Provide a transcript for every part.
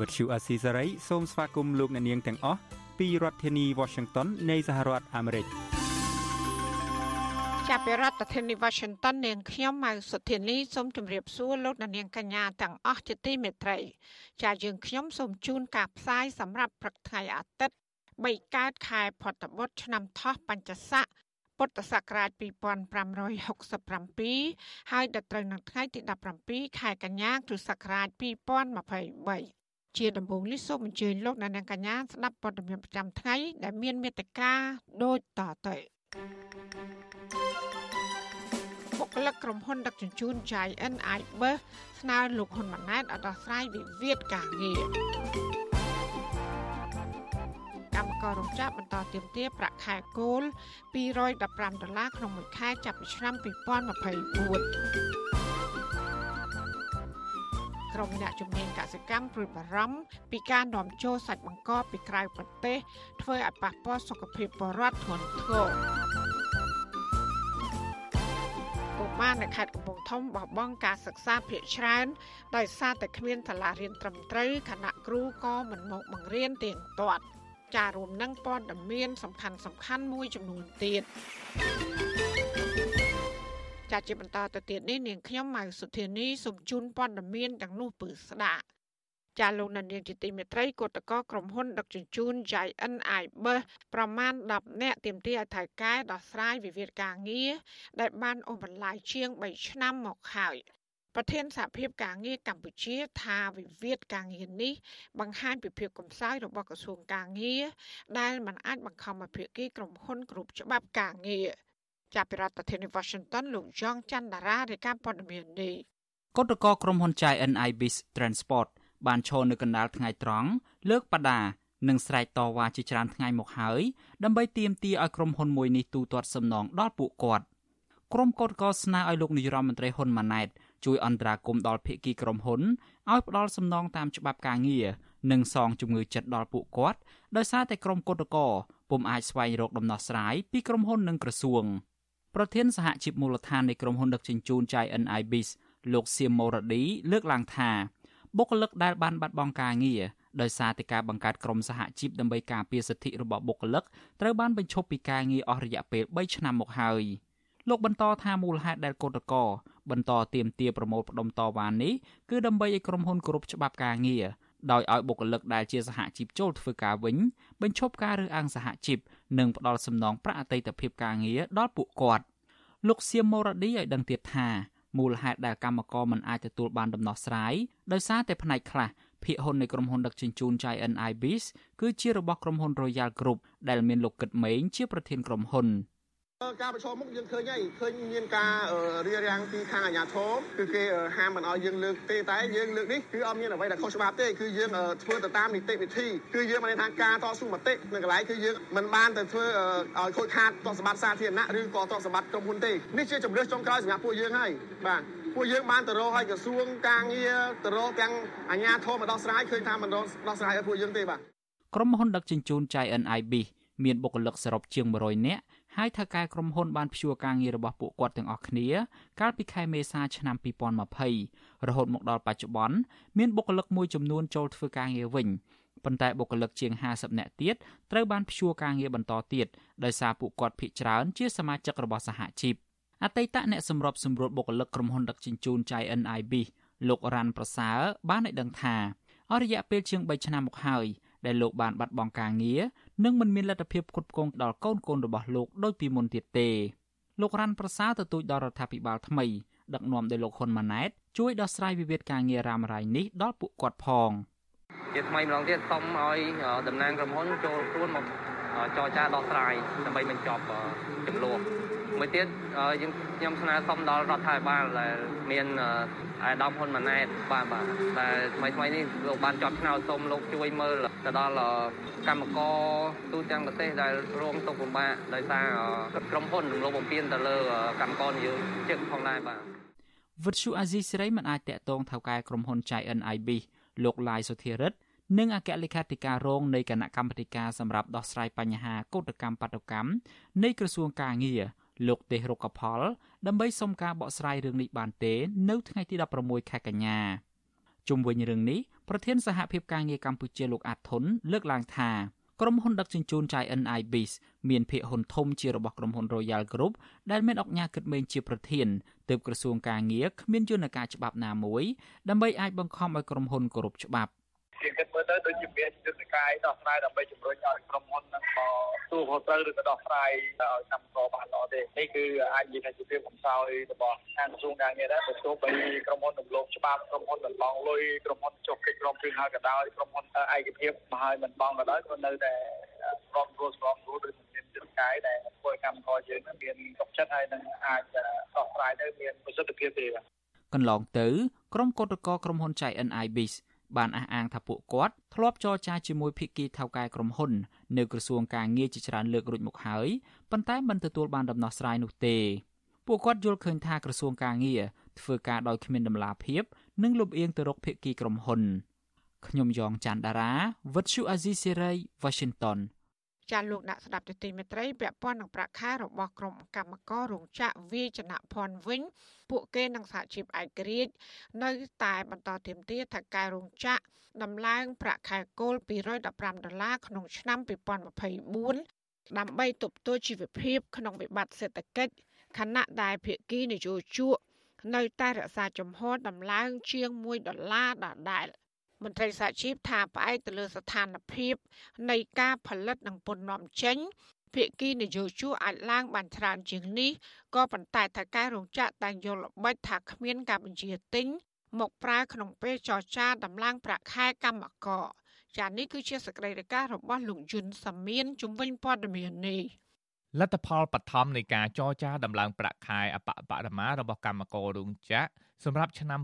វត្តឈូអាស៊ីសេរីសូមស្វាគមន៍លោកអ្នកនាងទាំងអស់ពីរដ្ឋធានី Washington នៃសហរដ្ឋអាមេរិកចាប់ពីរដ្ឋធានី Washington នាងខ្ញុំម៉ៅសុធានីសូមជម្រាបសួរលោកអ្នកនាងកញ្ញាទាំងអស់ជាទីមេត្រីចាយើងខ្ញុំសូមជូនការផ្សាយសម្រាប់ព្រឹកថ្ងៃអាទិត្យ3កើតខែផុតបុត្រឆ្នាំថោះបัญចស័កពុទ្ធសករាជ2567ហើយដល់ត្រូវនៅថ្ងៃទី17ខែកញ្ញាគ្រិស្តសករាជ2023 ជាដំបូងនេះសូមអញ្ជើញលោកអ្នកនាងកញ្ញាស្ដាប់ព័ត៌មានប្រចាំថ្ងៃដែលមានមេត្តាដូចតទៅបុគ្គលិកក្រុមហ៊ុនដឹកជញ្ជូន Giant Iber ស្នើលោកហ៊ុនម៉ាណែតឲ្យដោះស្រាយវិវាទការងារកម្មកររោងចក្របន្តទាមទារប្រាក់ខែគោល215ដុល្លារក្នុងមួយខែចាប់ពីឆ្នាំ2024 ក្រុមអ្នកជំនាញកសិកម្មព្រួយបារម្ភពីការនាំចូលសាច់បង្កកពីក្រៅប្រទេសធ្វើឲ្យប៉ះពាល់សុខភាពពលរដ្ឋធ្ងន់ធ្ងរពុកម៉ានៅខេត្តកំពង់ធំបោះបង់ការសិក្សាភាគច្រើនដោយសារតែគ្មានសាលារៀនត្រឹមត្រូវគណៈគ្រូក៏មិនមកបង្រៀនទៀងទាត់ចារួមនឹងព័ត៌មានសំខាន់សំខាន់មួយចំនួនទៀត ចាជាបន្តទៅទៀតនេះនាងខ្ញុំម៉ៅសុធានីសូមជូនព័ត៌មានទាំងនោះពឺស្ដាប់ចាលោកនាងជាទីមេត្រីគឧតកោក្រុមហ៊ុនដឹកជញ្ជូន Giant Iber ប្រមាណ10នាក់ទាមទារឲ្យថៅកែដោះស្រាយវិវាទការងារដែលបានអូសបន្លាយជាង3ឆ្នាំមកហើយប្រធានសហភាពការងារកម្ពុជាថាវិវាទការងារនេះបង្ហាញពីភាពកំសោយរបស់ក្រសួងការងារដែលមិនអាចបង្ខំឲ្យភាគីក្រុមហ៊ុនគ្រប់ច្បាប់ការងារ ចាប់ពីរដ្ឋធានី Washington លោកយ៉ងច័ន្ទដារារាយការណ៍ព័ត៌មាននេះគណៈកោក្រុមហ៊ុន Giant Ibis Transport បានឈរនៅកណ្ដាលថ្ងៃត្រង់លើកបដានិងស្រែកតវ៉ាជាច្រើនថ្ងៃមកហើយដើម្បីទាមទារឲ្យក្រុមហ៊ុនមួយនេះទូទាត់សំណងដល់ពួកគាត់ក្រុមកោតក្រស្នើឲ្យលោកនាយរដ្ឋមន្ត្រីហ៊ុនម៉ាណែតជួយអន្តរាគមន៍ដល់ភាគីក្រុមហ៊ុនឲ្យផ្ដល់សំណងតាមច្បាប់ការងារនិងសងជំងឺចិត្តដល់ពួកគាត់ដោយសារតែក្រុមកោតក្រពុំអាចស្វែងរកដំណោះស្រាយពីក្រុមហ៊ុននិងក្រសួង ប្រធានសហជីពមូលដ្ឋាននៃក្រុមហ៊ុនដឹកជញ្ជូន Giant Ibis លោកសៀមម៉ូរ៉ាឌីលើកឡើងថាបុគ្គលិកដែលបានបាត់បង់ការងារដោយសារតែការបង្កើតក្រុមសហជីពដើម្បីការពារសិទ្ធិរបស់បុគ្គលិកត្រូវបានបញ្ឈប់ពីការងារអស់រយៈពេល3ឆ្នាំមកហើយលោកបន្តថាមូលហេតុដែលកោតក្របន្តទៀមទាប្រមូលផ្ដុំតវ៉ានេះគឺដើម្បីឲ្យក្រុមហ៊ុនគោរពច្បាប់ការងារដោយឲ្យបុគ្គលិកដែលជាសហជីពចូលធ្វើការវិញបញ្ឈប់ការរើសអើងសហជីព និងផ្ដល់សំណងប្រាក់អតីតភាពការងារដល់ពួកគាត់លោកសៀមម៉ូរ៉ាឌីឲ្យដឹងទៀតថាមូលហេតុដែលកម្មករមិនអាចទទួលបានដំណោះស្រាយដោយសារតែផ្នែកខ្លះភាគហ៊ុននៃក្រុមហ៊ុនដឹកជញ្ជូន Giant Ibis គឺជារបស់ក្រុមហ៊ុន Royal Group ដែលមានលោកគិតម៉េងជាប្រធានក្រុមហ៊ុន ការប្រឈមមុខយើងឃើញហើយឃើញមានការរៀបរៀងពីខាងអាជ្ញាធរគឺគេហាមមិនឲ្យយើងលើកទេតែយើងលើកនេះគឺអត់មានអ្វីដែលខុសច្បាប់ទេគឺយើងធ្វើទៅតាមនីតិវិធីគឺយើងបានថាការតស៊ូមតិនៅកន្លែងគឺយើងមិនបានទៅធ្វើឲ្យខូចខាតទ្រព្យសម្បត្តិសាធារណៈឬក៏ទ្រព្យសម្បត្តិក្រុមហ៊ុនទេនេះជាជំរឿសចុងក្រោយសម្រាប់ពួកយើងហើយបាទពួកយើងបានទៅរកឲ្យក្រសួងការងារទៅរកទាំងអាជ្ញាធរមកដោះស្រាយឃើញថាមិនដោះស្រាយឲ្យពួកយើងទេបាទក្រុមហ៊ុនដឹកជញ្ជូន Giant IB មានបុគ្គលិកសរុបជាង100នាក់ ហើយថៅកែក្រុមហ៊ុនបានព្យួរការងាររបស់ពួកគាត់ទាំងអស់គ្នា កាលពីខែមេសាឆ្នាំ2020រហូតមកដល់បច្ចុប្បន្នមានបុគ្គលិកមួយចំនួនចូលធ្វើការងារវិញប៉ុន្តែបុគ្គលិកជាង50នាក់ទៀតត្រូវបានព្យួរការងារបន្តទៀតដោយសារពួកគាត់ភ័យច្រើនជាសមាជិករបស់សហជីពអតីតអ្នកសម្របសម្រួលបុគ្គលិកក្រុមហ៊ុនដឹកជញ្ជូន Giant IB លោករ៉ាន់ប្រសើរបានឲ្យដឹងថាអស់រយៈពេលជាង3ឆ្នាំមកហើយដែលលោកបានបាត់បង់ការងារ និងមិនមានលទ្ធភាពផ្គត់ផ្គង់ដល់កូនកូនរបស់លោកដូចពីមុនទៀតទេលោករ៉ាន់ប្រសើរទទូចដល់រដ្ឋាភិបាលថ្មីដឹកនាំដោយលោកហ៊ុនម៉ាណែតជួយដោះស្រាយវិវាទការងាររ៉ាំរ៉ៃនេះដល់ពួកគាត់ផងជាថ្មីម្ដងទៀតសូមឲ្យតំណាងក្រុមហ៊ុនចូលខ្លួនមកចរចាដោះស្រាយដើម្បីបញ្ចប់ចំនួន មួយទៀតយើងខ្ញុំស្នើសុំដល់រដ្ឋាភិបាលដែលមានអាដាមហ៊ុនម៉ាណែតបាទបាទតែថ្មីថ្មីនេះលោកបានជាប់ឆ្នោតសូមលោកជួយមើលទៅដល់កម្មករទូទាំងប្រទេសដែលរងទុក្ខលំបាកដោយសារក្រុមហ៊ុនរំលោភបំពានទៅលើកម្មករនិយោជិកផងដែរបាទវិទ្យុអាស៊ីសេរីមិនអាចតាក់ទងថៅកែក្រុមហ៊ុន Giant IB លោកឡាយសុធិរិទ្ធនិងអគ្គលេខាធិការរងនៃគណៈកម្មាធិការសម្រាប់ដោះស្រាយបញ្ហាកោតកម្មបាតុកម្មនៃក្រសួងកាងារ លោកទេសរុកផល ដើម្បីសុំការបកស្រាយរឿងនេះបានទេនៅថ្ងៃទី16ខែកញ្ញាជុំវិញរឿងនេះប្រធានសហភាពការងារកម្ពុជាលោកអាតធុនលើកឡើងថាក្រុមហ៊ុនដឹកជញ្ជូន Giant IBIS មានភាគហ៊ុនធំជារបស់ក្រុមហ៊ុន Royal Group ដែលមានអង្គការគិតមេងជាប្រធានទើបក្រសួងការងារគ្មានយន្តការច្បាប់ណាមួយដើម្បីអាចបង្ខំឲ្យក្រុមហ៊ុនគោរពច្បាប់ជាគិតមើល ទៅដូចជាមានយន្តការដោះស្រាយដើម្បីជំរុញឲ្យក្រុមហ៊ុននឹងមកទូខុសត្រូវឬក៏ដោះស្រាយឲ្យកម្មករបានល្អទេនេះគឺអាចនិយាយថាជាភាពកំសោយរបស់ខាងក្រសួងការងារដែរបើទោះបីក្រុមហ៊ុនរំលោភច្បាប់ក្រុមហ៊ុនបន្លងលុយក្រុមហ៊ុនចុះកិច្ចព្រមព្រៀងហើយក៏ដោយក្រុមហ៊ុនឯកភាពមកហើយមិនបងក៏ដោយក៏នៅតែស្របរួលស្របរួលដូចមានយន្តការដែលធ្វើឲ្យកម្មករយើងមានទុកចិត្តហើយនឹងអាចដោះស្រាយទៅមានប្រសិទ្ធភាពទេបាទកន្លងទៅក្រុមកោតក្រក្រុមហ៊ុនចៃ NIBIS បានអះអាងថាពួកគាត់ធ្លាប់ចរចាជាមួយភាគីថៅកែក្រុមហ៊ុននៅក្រសួងការងារជាច្រើនលើករួចមកហើយប៉ុន្តែមិនទទួលបានដំណោះស្រាយនោះទេពួកគាត់យល់ឃើញថាក្រសួងការងារធ្វើការដោយគ្មានដំណាភាពនិងលំអៀងទៅរកភាគីក្រុមហ៊ុនខ្ញុំយ៉ងច័ន្ទដារាវិទ្យុអាស៊ីសេរី Washington ចាលោកអ្នកស្ដាប់ទទីមេត្រីពាក់ព័ន្ធនឹងប្រាក់ខែរបស់ក្រុមកម្មកររោងចក្រវាយចនភ័ណ្ឌវិញ ពួកគេនឹងសហជីពឯករាជ្យនៅតែបន្តទាមទារថាការរោងចក្រដំឡើងប្រាក់ខែគោល215ដុល្លារក្នុងឆ្នាំ2024ដើម្បីទប់ទល់ជីវភាពក្នុងវិបត្តិសេដ្ឋកិច្ចខណៈដែលភាគីនយោជកនៅតែរក្សាជំហរដំឡើងជាង1ដុល្លារដដែល។ មន្ត្រីសហជីពថាផ្អែកទៅលើស្ថានភាព នៃការផលិតនិងពន្ធនាំចេញភាគីនយោជកអាចឡើងបានច្រើនជាងនេះក៏ប៉ុន្តែថៅកែរោងចក្រតែងយល់ល្បិចថាគ្មានការបញ្ជាទិញមកប្រើក្នុងពេលចរចាដំឡើងប្រាក់ខែកម្មករចានេះគឺជាសកម្មភាពរបស់លោកយុនសាមៀនជំវិញព័ត៌មាននេះលទ្ធផលបឋមនៃការចរចាដំឡើងប្រាក់ខែអបបរមារបស់កម្មកររោងចក្រ សម្រាប់ឆ្នាំ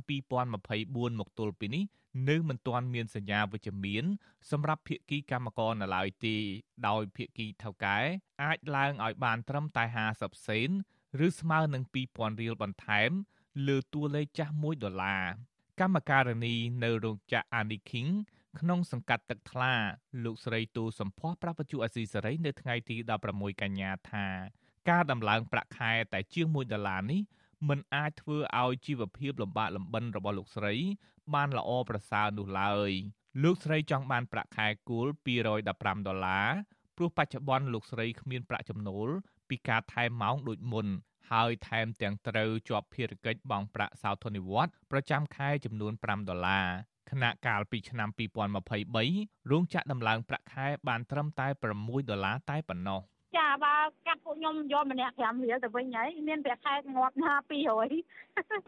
2024មកទល់ពីនេះនៅមិនទាន់មានសញ្ញាវិជ្ជមានសម្រាប់ភាគីកម្មករនៅឡើយទេដោយភាគីថៅកែអាចឡើងឲ្យបានត្រឹមតែ50សេនឬស្មើនឹង2000រៀលបន្ថែមលើតួលេខចាស់1ដុល្លារកម្មការនីនៅរោងចក្រ Aniking ក្នុងសង្កាត់ទឹកថ្លាលោកស្រីទូសំភ័សប្រាប់បច្ចុប្បន្នអសីសេរីនៅថ្ងៃទី16កញ្ញាថាការដំឡើងប្រាក់ខែតែជាង1ដុល្លារនេះ មិនអាចធ្វើឲ្យជីវភាពលំបាកលំបិនរបស់លោកស្រី បានល្អប្រសើរនោះឡើយលោកស្រីចង់បានប្រាក់ខែគោល215ដុល្លារព្រោះបច្ចុប្បន្នលោកស្រីគ្មានប្រាក់ចំណូលពីការថែមម៉ោងដូចមុន ហើយថែមទាំងត្រូវជាប់ភារកិច្ចបង់ប្រាក់សោធននិវត្តន៍ប្រចាំខែចំនួន5ដុល្លារខណៈកាលពីឆ្នាំ2023រោងចក្រដំឡើងប្រាក់ខែបានត្រឹមតែ6ដុល្លារតែប៉ុណ្ណោះ ចាបើកាត់ពួកខ្ញុំយកម្នាក់5រៀលទៅវិញហើយមានប្រាក់ខែងាប់ណា200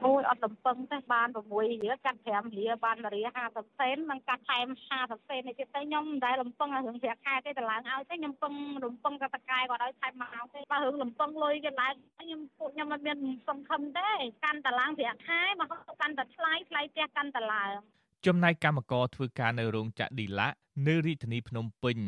អូយអត់លំពឹងទេបាន6រៀលកាត់5រៀលបានរៀល50សេននិងកាត់ថែម50សេននេះទៀតទៅខ្ញុំមិនដែលលំពឹងរឿងប្រាក់ខែទេតម្លើងឲ្យទេខ្ញុំពឹងលំពឹងកតកែគាត់ឲ្យថែមមកទេបើរឿងលំពឹងលុយគេឡើងខ្ញុំពួកខ្ញុំអត់មានសង្ឃឹមទេកាន់តឡើងប្រាក់ខែមកកាន់តែថ្លៃថ្លៃផ្ទះកាន់តែឡើងចំណែកកម្មករធ្វើការនៅរោងចក្រឌីឡានៅរាជធានីភ្នំពេញ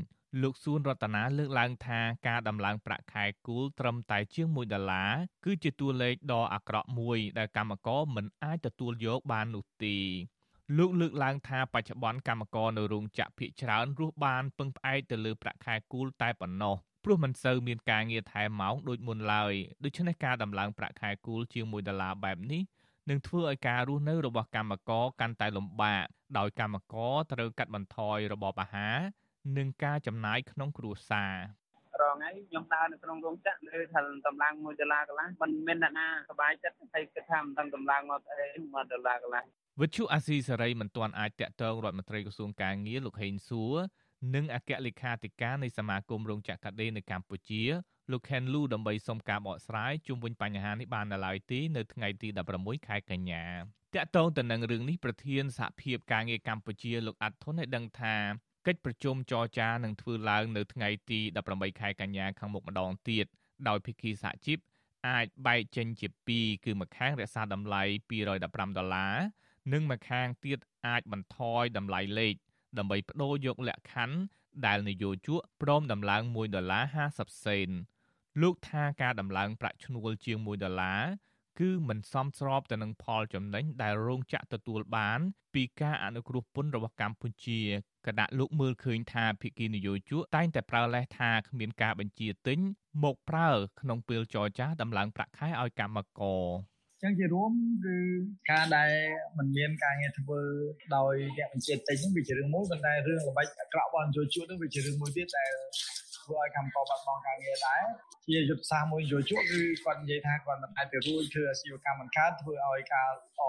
លោកសួនរតនាលើកឡើងថាការដំឡើងប្រាក់ខែគូលត្រឹមតែជាង1ដុល្លារគឺជាតួលេខដ៏អាក្រក់មួយដែលកម្មករមិនអាចទទួលយកបាននោះទេលោកលើកឡើងថាបច្ចុប្បន្នកម្មករនៅរោងចក្រភាគច្រើនរស់បានពឹងផ្អែកទៅលើប្រាក់ខែគូលតែប៉ុណ្ណោះព្រោះមិនសូវមានការងារថែមម៉ោងដូចមុនឡើយដូច្នេះការដំឡើងប្រាក់ខែគូលជាង1ដុល្លារបែបនេះនឹងធ្វើឲ្យការរស់នៅរបស់កម្មករកាន់តែលំបាកដោយកម្មករត្រូវកាត់បន្ថយរបបអាហារ និងការចំណាយក្នុងគ្រួសាររងហើយខ្ញុំដើរនៅក្នុងរោងចក្រលើថាតម្លើង1ដុល្លារកន្លះមិនមានអ្នកណាសប្បាយចិត្តហើយគិតថាមិនដឹងតម្លើងមកអី1ដុល្លារកន្លះវិទ្យុអាស៊ីសេរីមិនទាន់អាចតាក់ទងរដ្ឋមន្ត្រីក្រសួងកាងារលោកហេងសួរនិងអគ្គលេខាធិការនៃសមាគមរោងចក្រកាដេនៅកម្ពុជាលោកខេនលូដើម្បីសុំការបកស្រាយជុំវិញបញ្ហានេះបាននៅឡើយទេនៅថ្ងៃទី16ខែកញ្ញាតាក់ទងទៅនឹងរឿងនេះប្រធានសហភាពការងារកម្ពុជាលោកអាត់ធុនឲ្យដឹងថា កិច្ចប្រជុំចរចានឹងធ្វើឡើងនៅថ្ងៃទី18ខែកញ្ញាខាងមុខម្ដងទៀតដោយភិក្ខីសហជីពអាចបែកចេញជាពីរគឺម្ខាងរក្សាតម្លៃ215ដុល្លារនិងម្ខាងទៀតអាចបន្ថយតម្លៃលេខដើម្បីបដូរយកលក្ខខណ្ឌដែលនយោជកព្រមដំឡើង1ដុល្លារ50សេនលោកថាការដំឡើងប្រាក់ឈ្នួលជាង1ដុល្លារ គឺមិនសមស្របទៅនឹងផលចំណេញដែលរោងចក្រទទួលបាន ពីការអនុគ្រោះពន្ធរបស់កម្ពុជាគណៈលោកមើលឃើញថាភិគីនយោជកតែងតែប្រើលេសថាគ្មានការបញ្ជាទិញមកប្រើក្នុងពេលចរចាដំឡើងប្រាក់ខែឲ្យកម្មករចឹងជារួមគឺការដែលมันមានការងារធ្វើដោយអ្នកបញ្ជាទិញហ្នឹងវាជារឿងមួយប៉ុន្តែរឿងល្បិចអាក្រក់របស់នយោជកហ្នឹងវាជារឿងមួយទៀតដែល ធ្វើឲ្យកម្មករបាត់បង់ការងារដែរជាយុទ្ធសាស្ត្រមួយនយោជកគឺគាត់និយាយថាគាត់មិនអាចទៅរួចធ្វើអាជីវកម្មបង្កើតធ្វើឲ្យការអ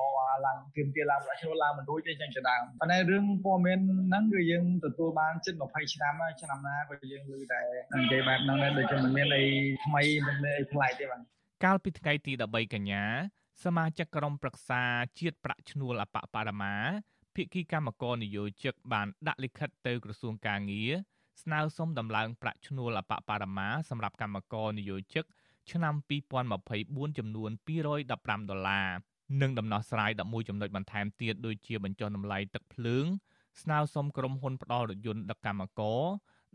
ឡើងទាមទារឡើងប្រាក់ឈ្នួលឡើងមិនរួចទេចឹងជាដើមប៉ុន្តែរឿងព័ត៌មានហ្នឹងគឺយើងទទួលបានជិត20ឆ្នាំហើយឆ្នាំណាក៏យើងឮតែនិយាយបែបហ្នឹងដែរដូចជាមិនមានអីថ្មីមិនមានអីប្លែកទេបាទកាលពីថ្ងៃទី13កញ្ញាសមាជិកក្រុមប្រឹក្សាជាតិប្រាក់ឈ្នួលអបបរមាភិក្ខីកម្មករនយោជកបានដាក់លិខិតទៅក្រសួងកាងារ ស្នើសុំដំឡើងប្រាក់ឈ្នួលអបបរមាសម្រាប់កម្មករនយោជកឆ្នាំ2024ចំនួន215ដុល្លារនិងដំណោះស្រាយ11ចំណុចបន្ថែមទៀតដូចជាបញ្ចុះតម្លៃទឹកភ្លើង ស្នើសុំក្រុមហ៊ុនផ្ដល់រថយន្តដឹកកម្មករ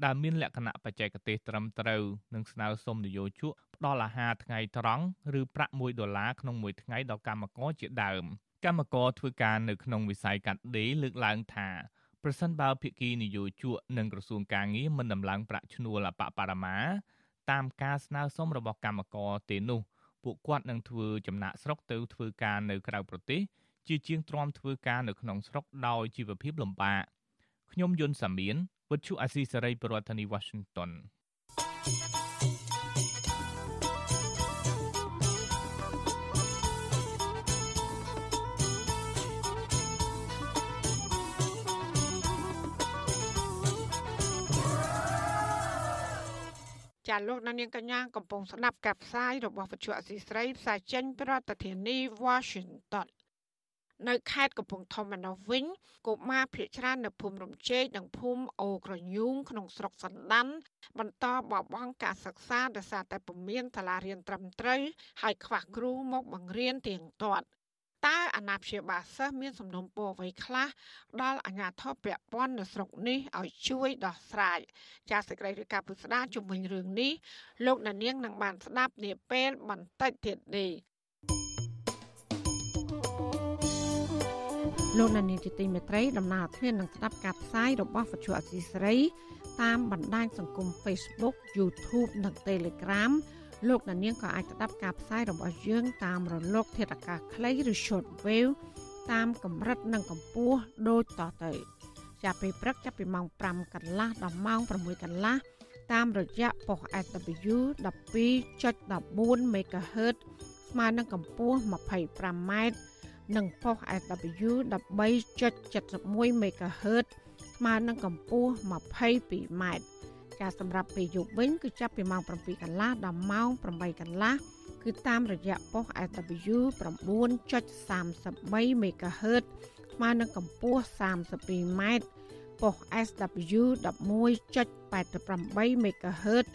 ដែលមានលក្ខណៈបច្ចេកទេសត្រឹមត្រូវនិងស្នើសុំនយោជកផ្ដល់អាហារថ្ងៃត្រង់ឬប្រាក់1ដុល្លារក្នុងមួយថ្ងៃដល់កម្មករជាដើមកម្មករធ្វើការនៅក្នុងវិស័យកាត់ដេរលើកឡើងថា ប្រសិនបើភាគីនយោជកនិងក្រសួងកាងារមិនដំឡើងប្រាក់ឈ្នួលអបបរមាតាមការស្នើសុំរបស់កម្មករទេនោះពួកគាត់នឹងធ្វើចំណាក់ស្រុកទៅធ្វើការនៅក្រៅប្រទេសជាជាងទ្រាំធ្វើការនៅក្នុងស្រុកដោយជីវភាពលំបាកខ្ញុំយុនសាមៀនវិទ្យុអាស៊ីសេរីប្រធានាធិបតី Washington ចាលោកនាងកញ្ញាកំពុងស្ដាប់ការផ្សាយរបស់វិទ្យុអសីស្រីផ្សាយចេញពីរដ្ឋធានី Washington នៅខេត្តកំពង់ធំឯណោះវិញកុមារភៀសច្រើននៅភូមិរំជែកនិងភូមិអូក្រញូងក្នុងស្រុកសណ្ដានបន្តបបង់ការសិក្សាដោយសារតែពុំមានសាលារៀនត្រឹមត្រូវហើយខ្វះគ្រូមកបង្រៀនទៀងទាត់ តើអាណាព្យាបាលសិស្សមានសំណុំពរអ្វីខ្លះដល់អាជ្ញាធរពាក់ព័ន្ធនៅស្រុកនេះឲ្យជួយដោះស្រាយចាសសេចក្តីរាយការណ៍ពុស្ដាជំវិញរឿងនេះលោកណានៀងនឹងបានស្ដាប់នាពេលបន្តិចទៀតនេះលោកណានៀងជាទីមេត្រីដំណើរធាននឹងស្ដាប់ការផ្សាយរបស់វិទ្យុអសីស្រីតាមបណ្ដាញសង្គម Facebook YouTube និង Telegram លោកអ្នកនាងក៏អាចស្ដាប់ការផ្សាយរបស់យើងតាមរលក ធាតុអាកាសខ្លីឬ short wave តាមកម្រិតនិងកម្ពស់ដូចតទៅ ចាប់ពីព្រឹកចាប់ពីម៉ោង5កន្លះដល់ម៉ោង6កន្លះតាមរយៈប៉ុស SW 12.14 MHz ស្មើនឹងកម្ពស់ 25m និងប៉ុស SW 13.71 MHz ស្មើនឹងកម្ពស់ 22m ចាសម្រាប់ពេលយប់វិញគឺចាប់ពីម៉ោង7កន្លះដល់ម៉ោង8កន្លះគឺតាមរយៈប៉ុស SW 9.33 MHz ស្មើនឹងកម្ពស់ 32m ប៉ុស SW 11.88 MHz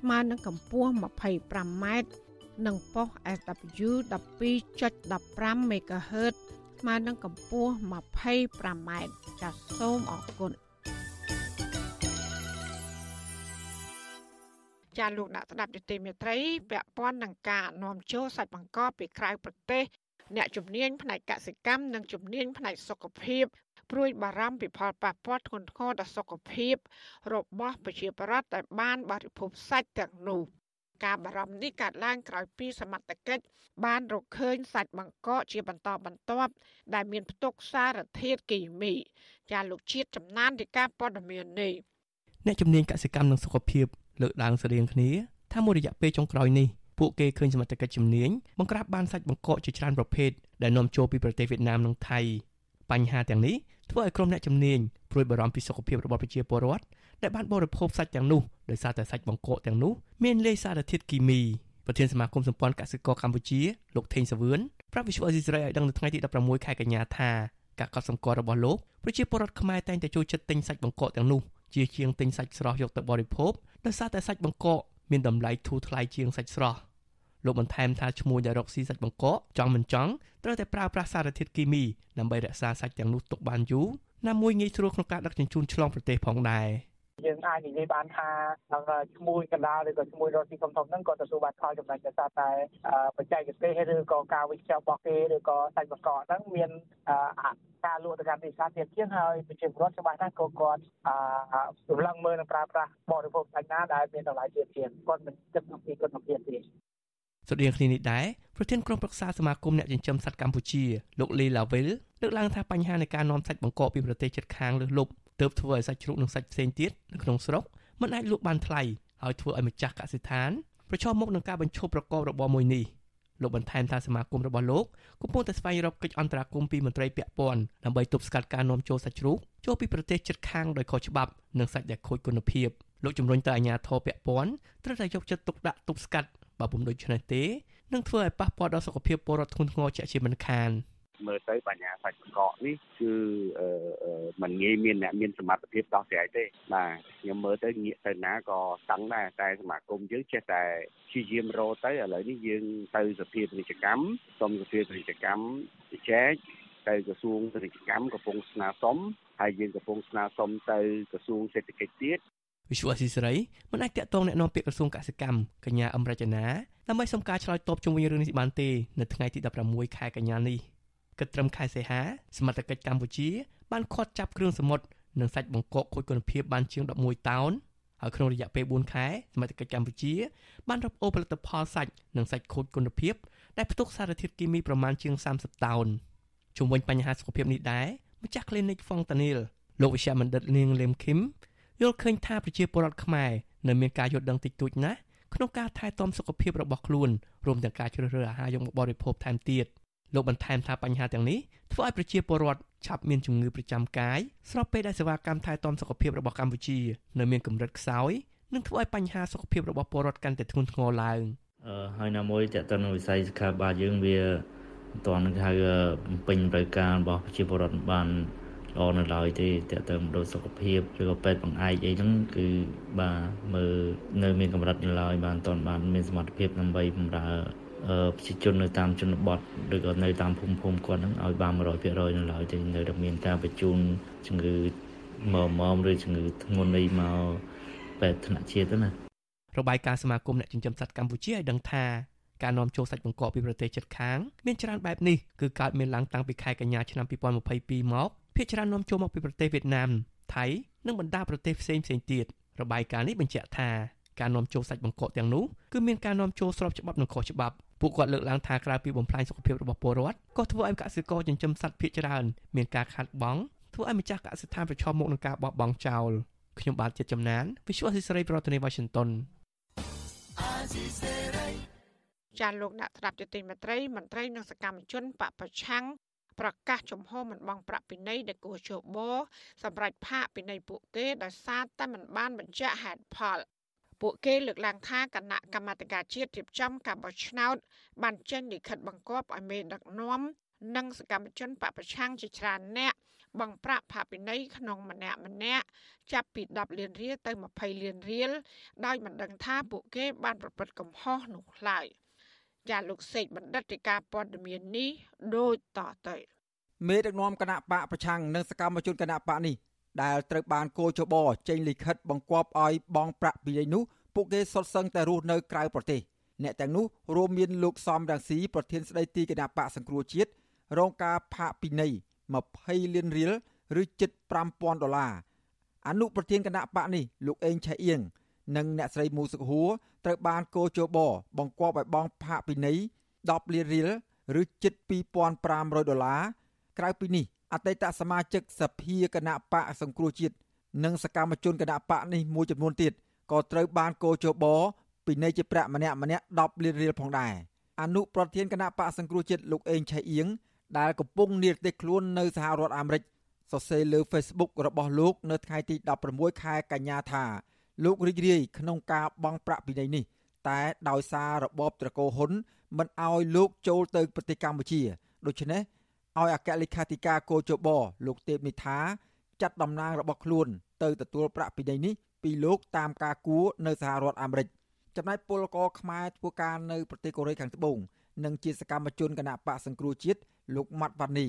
ស្មើនឹងកម្ពស់ 25m និងប៉ុស SW 12.15 MHz ស្មើនឹងកម្ពស់ 25m ចាសសូមអរគុណ ចាលោកអ្នកស្ដាប់យុតិមេត្រីពាក់ព័ន្ធនឹងការនាំចូលសាច់បង្កពីក្រៅប្រទេសអ្នកជំនាញផ្នែកកសិកម្មនិងជំនាញផ្នែកសុខភាពព្រួយបារម្ភពីផលប៉ះពាល់ធ្ងន់ធ្ងរដល់សុខភាព របស់ប្រជាពលរដ្ឋដែលបានបរិភោគសាច់ទាំងនោះការបារម្ភនេះកើតឡើងក្រោយពីសមត្ថកិច្ចបានរកឃើញសាច់បង្កកជាបន្តបន្ទាប់ដែលមានផ្ទុកសារធាតុគីមី ចាលោកជាតិចំណានទីការព័ត៌មាននេះអ្នកជំនាញកសិកម្មនិងសុខភាព លើកឡើងស្រៀងគ្នាថាមួយរយៈពេលចុងក្រោយនេះពួកគេឃើញសមត្ថកិច្ចជំនាញបង្ក្រាបបានសាច់បង្កកជាច្រើនប្រភេទដែលនាំចូលពីប្រទេសវៀតណាមនិងថៃបញ្ហាទាំងនេះធ្វើឲ្យក្រុមអ្នកជំនាញព្រួយបារម្ភពីសុខភាពរបស់ប្រជាពលរដ្ឋដែលបានបរិភោគសាច់ទាំងនោះដោយសារតែសាច់បង្កកទាំងនោះមានលាយសារធាតុគីមីប្រធានសមាគមសម្ព័ន្ធកសិករកម្ពុជាលោកថេងសាវឿនប្រាប់វិទ្យុអេស៊ីសរ៉ៃឲ្យដឹងនៅថ្ងៃទី16ខែកញ្ញាថាការកត់សម្គាល់របស់លោកប្រជាពលរដ្ឋខ្មែរតែងតែចូលចិត្តទិញសាច់បង្កកទាំងនោះជាជាងទិញសាច់ស្រស់យកទៅបរិភោគ ដោយសារតែសាច់បង្កកមានតម្លៃធូរថ្លៃជាងសាច់ស្រស់លលោកបន្ថែមថាឈ្មោះដែលរកស៊ីសាច់បង្កកចង់មិនចង់ត្រូវតែប្រើប្រាស់សារធាតុគីមីដើម្បីរក្សាសាច់ទាំងនោះទុកបានយូរណាមួយងាយស្រួលក្នុងការដឹកជញ្ជូនឆ្លងប្រទេសផងដែរយើងអាចនិយាយបានថាឈ្មោះកណ្ដាលឬក៏ឈ្មោះរកស៊ីធំធំហ្នឹងក៏ទទួលបានផលចំណេញដោយសារតែបច្ចេកទេសឬក៏ការវិចាររបស់គេឬក៏សាច់បង្កកហ្នឹងមាន ការលក់ទៅកាន់ទីផ្សារទៀតជាងហើយប្រជាពលរដ្ឋច្បាស់ណាស់ក៏គាត់រំលឹងមើលនិងប្រើប្រាស់បរិភោគសាច់ណាដែលមានតម្លៃទាបជាងគាត់មិនគិតអំពីគុណភាពទេស្រដៀងគ្នានេះដែរប្រធានក្រុមប្រឹក្សាសមាគមអ្នកចិញ្ចឹមសត្វកម្ពុជាលោកលីឡាវិលលើកឡើងថាបញ្ហានៃការនាំសាច់បង្កកពីប្រទេសជិតខាងលើសលប់ទើបធ្វើឲ្យសាច់ជ្រូកនិងសាច់ផ្សេងទៀតនៅក្នុងស្រុកមិនអាចលក់បានថ្លៃហើយធ្វើឲ្យម្ចាស់កសិដ្ឋានប្រឈមមុខនឹងការបញ្ឈប់ប្រកបរបរមួយនេះ លោកបន្ថែមថាសមាគមរបស់លោកកំពុងតែស្វែងរកកិច្ចអន្តរាគមន៍ពីមន្ត្រីពាក់ព័ន្ធដើម្បីទប់ស្កាត់ការនាំចូលសាច់ជ្រូកចូលពីប្រទេសជិតខាងដោយខុសច្បាប់និងសាច់ដែលខូចគុណភាពលោកជំរុញទៅអាជ្ញាធរពាក់ព័ន្ធត្រូវតែយកចិត្តទុកដាក់ទប់ស្កាត់បើពុំដូច្នេះទេនឹងធ្វើឲ្យប៉ះពាល់ដល់សុខភាពពលរដ្ឋធ្ងន់ធ្ងរជាក់ជាមិនខាន។ មើលទៅបញ្ញាសាច់កកនេះគឺมันងាយមានអ្នកមានសមត្ថភាពដោះស្រាយទេបាទខ្ញុំមើលទៅងាកទៅណាក៏តឹងដែរតែសមាគមយើងចេះតែព្យាយាមរកទៅឥឡូវនេះយើងទៅសភាពាណិជ្ជកម្មសុំសភាពាណិជ្ជកម្មចែកទៅក្រសួងពាណិជ្ជកម្មកំពុងស្នើសុំហើយយើងកំពុងស្នើសុំទៅក្រសួងសេដ្ឋកិច្ចទៀតវិសុវអសីសេរីមិនអាចតាក់ទងแนะនាំពាក្យក្រសួងកសិកម្មកញ្ញាអមរជនាដើម្បីសុំការឆ្លើយតបជុំវិញរឿងនេះបានទេនៅថ្ងៃទី16ខែកញ្ញានេះ គិតត្រឹមខែសីហាសមត្ថកិច្ចកម្ពុជា បានឃាត់ចាប់គ្រឿងសមុទ្រនិងសាច់បង្កកខូចគុណភាពបានជាង11តោនហើយក្នុងរយៈពេល4ខែសមត្ថកិច្ចកម្ពុជា បានរកអូផលិតផលសាច់និងសាច់ខូចគុណភាពដែលផ្ទុកសារធាតុគីមីប្រមាណជាង30តោនជុំវិញបញ្ហាសុខភាពនេះដែរម្ចាស់ Clinic Fontanil លោកវិជ្ជបណ្ឌិតនាងលឹមឃឹមយល់ឃើញថាប្រជាពលរដ្ឋខ្មែរនៅមានការយល់ដឹងតិចតួចណាស់ក្នុងការថែទាំសុខភាពរបស់ខ្លួនរួមទាំងការជ្រើសរើសអាហារយកមកបរិភោគថែមទៀត លោកបន្ថែមថាបញ្ហាទាំងនេះធ្វើឲ្យប្រជាពលរដ្ឋឆាប់មានជំងឺប្រចាំកាយស្របពេលដែលសេវាកម្មថែទាំសុខភាពរបស់កម្ពុជានៅមានកម្រិតខ្សោយនិងធ្វើឲ្យបញ្ហាសុខភាពរបស់ពលរដ្ឋកាន់តែធ្ងន់ធ្ងរឡើងអឺហើយណាមួយតើតើវិស័យសុខាភិបាលយើងវាមិនទាន់នឹងហៅបំពេញតម្រូវការរបស់ប្រជាពលរដ្ឋបានល្អនៅឡើយទេតើតើមណ្ឌលសុខភាពឬក៏ពេទ្យបង្អែកអីហ្នឹងគឺបាទមើលនៅមានកម្រិតនៅឡើយបានតន់បានមានសមត្ថភាពដើម្បីបម្រើ ប្រជាជននៅតាមជនបទឬក៏នៅតាមភូមិភូមិគាត់ហ្នឹងឲ្យបាន100%នៅឡើយទេនៅតែមានការបញ្ជូនជំងឺមកមមឬជំងឺធ្ងន់នេះមកបែបថ្នាក់ជាតិណារបាយការណ៍សមាគមអ្នកចិញ្ចឹមសត្វកម្ពុជាឲ្យដឹងថាការនាំចូលសាច់បង្កកពីប្រទេសជិតខាងមានច្រើនបែបនេះគឺកើតមានឡើងតាំងពីខែកញ្ញាឆ្នាំ2022មកភាគច្រើននាំចូលមកពីប្រទេសវៀតណាមថៃនិងបណ្ដាប្រទេសផ្សេងៗទៀតរបាយការណ៍នេះបញ្ជាក់ថាការនាំចូលសាច់បង្កកទាំងនោះគឺមានការនាំចូលស្របច្បាប់និងខុសច្បាប់ ពួកគាត់លើកឡើងថាក្រៅពីបំផ្លាញសុខភាពរបស់ពលរដ្ឋក៏ធ្វើឲ្យកសិករចិញ្ចឹមសត្វភាគច្រើនមានការខាតបង់ធ្វើឲ្យម្ចាស់កសិដ្ឋានប្រឈមមុខនឹងការបោះបង់ចោលខ្ញុំបាទជាចំណាន Visual Society ប្រធានាទី Washington ចាលោកអ្នកស្ដាប់ជាទីមេត្រីមន្ត្រីនិងសកម្មជនបពប្រឆាំងប្រកាសចំហមិនបង់ប្រាក់ពិន័យដែលគួរជបសម្រាប់ផាកពិន័យពួកគេដោយសារតែមិនបានបញ្ជាក់ហេតុផល ពួកគេលើកឡើងថាគណៈកម្មាធិការជាតិរៀបចំការបោះឆ្នោត បានចេញលិខិតបង្គាប់ឲ្យមេដឹកនាំនិងសកម្មជនបពប្រឆាំងជាច្រើនអ្នកបង្ប្រាក់ផាពិន័យក្នុងម្នាក់ម្នាក់ចាប់ពី10លានរៀលទៅ20លានរៀលដោយមិនដឹងថាពួកគេបានប្រព្រឹត្តកំហុសនោះឡើយចាលោកសេកបណ្ឌិតទីការព័ត៌មាននេះដូចតទៅមេដឹកនាំគណៈបកប្រឆាំងនិងសកម្មជនគណៈបកនេះ ដែលត្រូវបានកោជបចេញលិខិតបង្គាប់ឲ្យបង់ប្រាក់ពីនេះនោះពួកគេសុទ្ធសឹងតែរស់នៅក្រៅប្រទេសអ្នកទាំងនោះរួមមានលោកសំរងស៊ីប្រធានស្ដីទីគណៈបកសង្គ្រោះជាតិរងការផាកពិន័យ20លានរៀលឬជិត5000ដុល្លារអនុប្រធានគណៈបកនេះលោកអេងឆៃអៀងនិងអ្នកស្រីមូសុខហួរត្រូវបានកោជបបង្គាប់ឲ្យបង់ផាកពិន័យ10លានរៀលឬជិត2500ដុល្លារក្រៅពីនេះ អតីតសមាជិកសភាគណៈបកសង្គ្រោះជាតិនិងសកម្មជនគណៈបកនេះមួយចំនួនទៀតក៏ត្រូវបានកោជបពីនៃជាប្រាក់ម្នាក់ម្នាក់10លានរៀលផងដែរអនុប្រធានគណៈបកសង្គ្រោះជាតិលោកអេងឆៃអៀងដែលកំពុងនិរទេសខ្លួននៅសហរដ្ឋអាមេរិកសរសេរលើ Facebook របស់លោក នៅថ្ងៃទី16ខែកញ្ញាថាលោករីករាយក្នុងការបង់ប្រាក់ពិន័យនេះ តែដោយសាររបបត្រកូលហ៊ុនមិនអោយលោកចូលទៅប្រទេសកម្ពុជាដូច្នេះ ឲ្យអគ្គលេខាធិការគោជបលោកទេពនិថាចាត់តំណាងរបស់ខ្លួន ទៅទទួលប្រាក់ពិន័យនេះពីលោកតាមការគួរនៅសហរដ្ឋអាមេរិកចំណែកពលករខ្មែរធ្វើការនៅប្រទេសកូរ៉េខាងត្បូងនិងជាសកម្មជនគណៈបកសង្គ្រោះជាតិលោកម៉ាត់វ៉ានី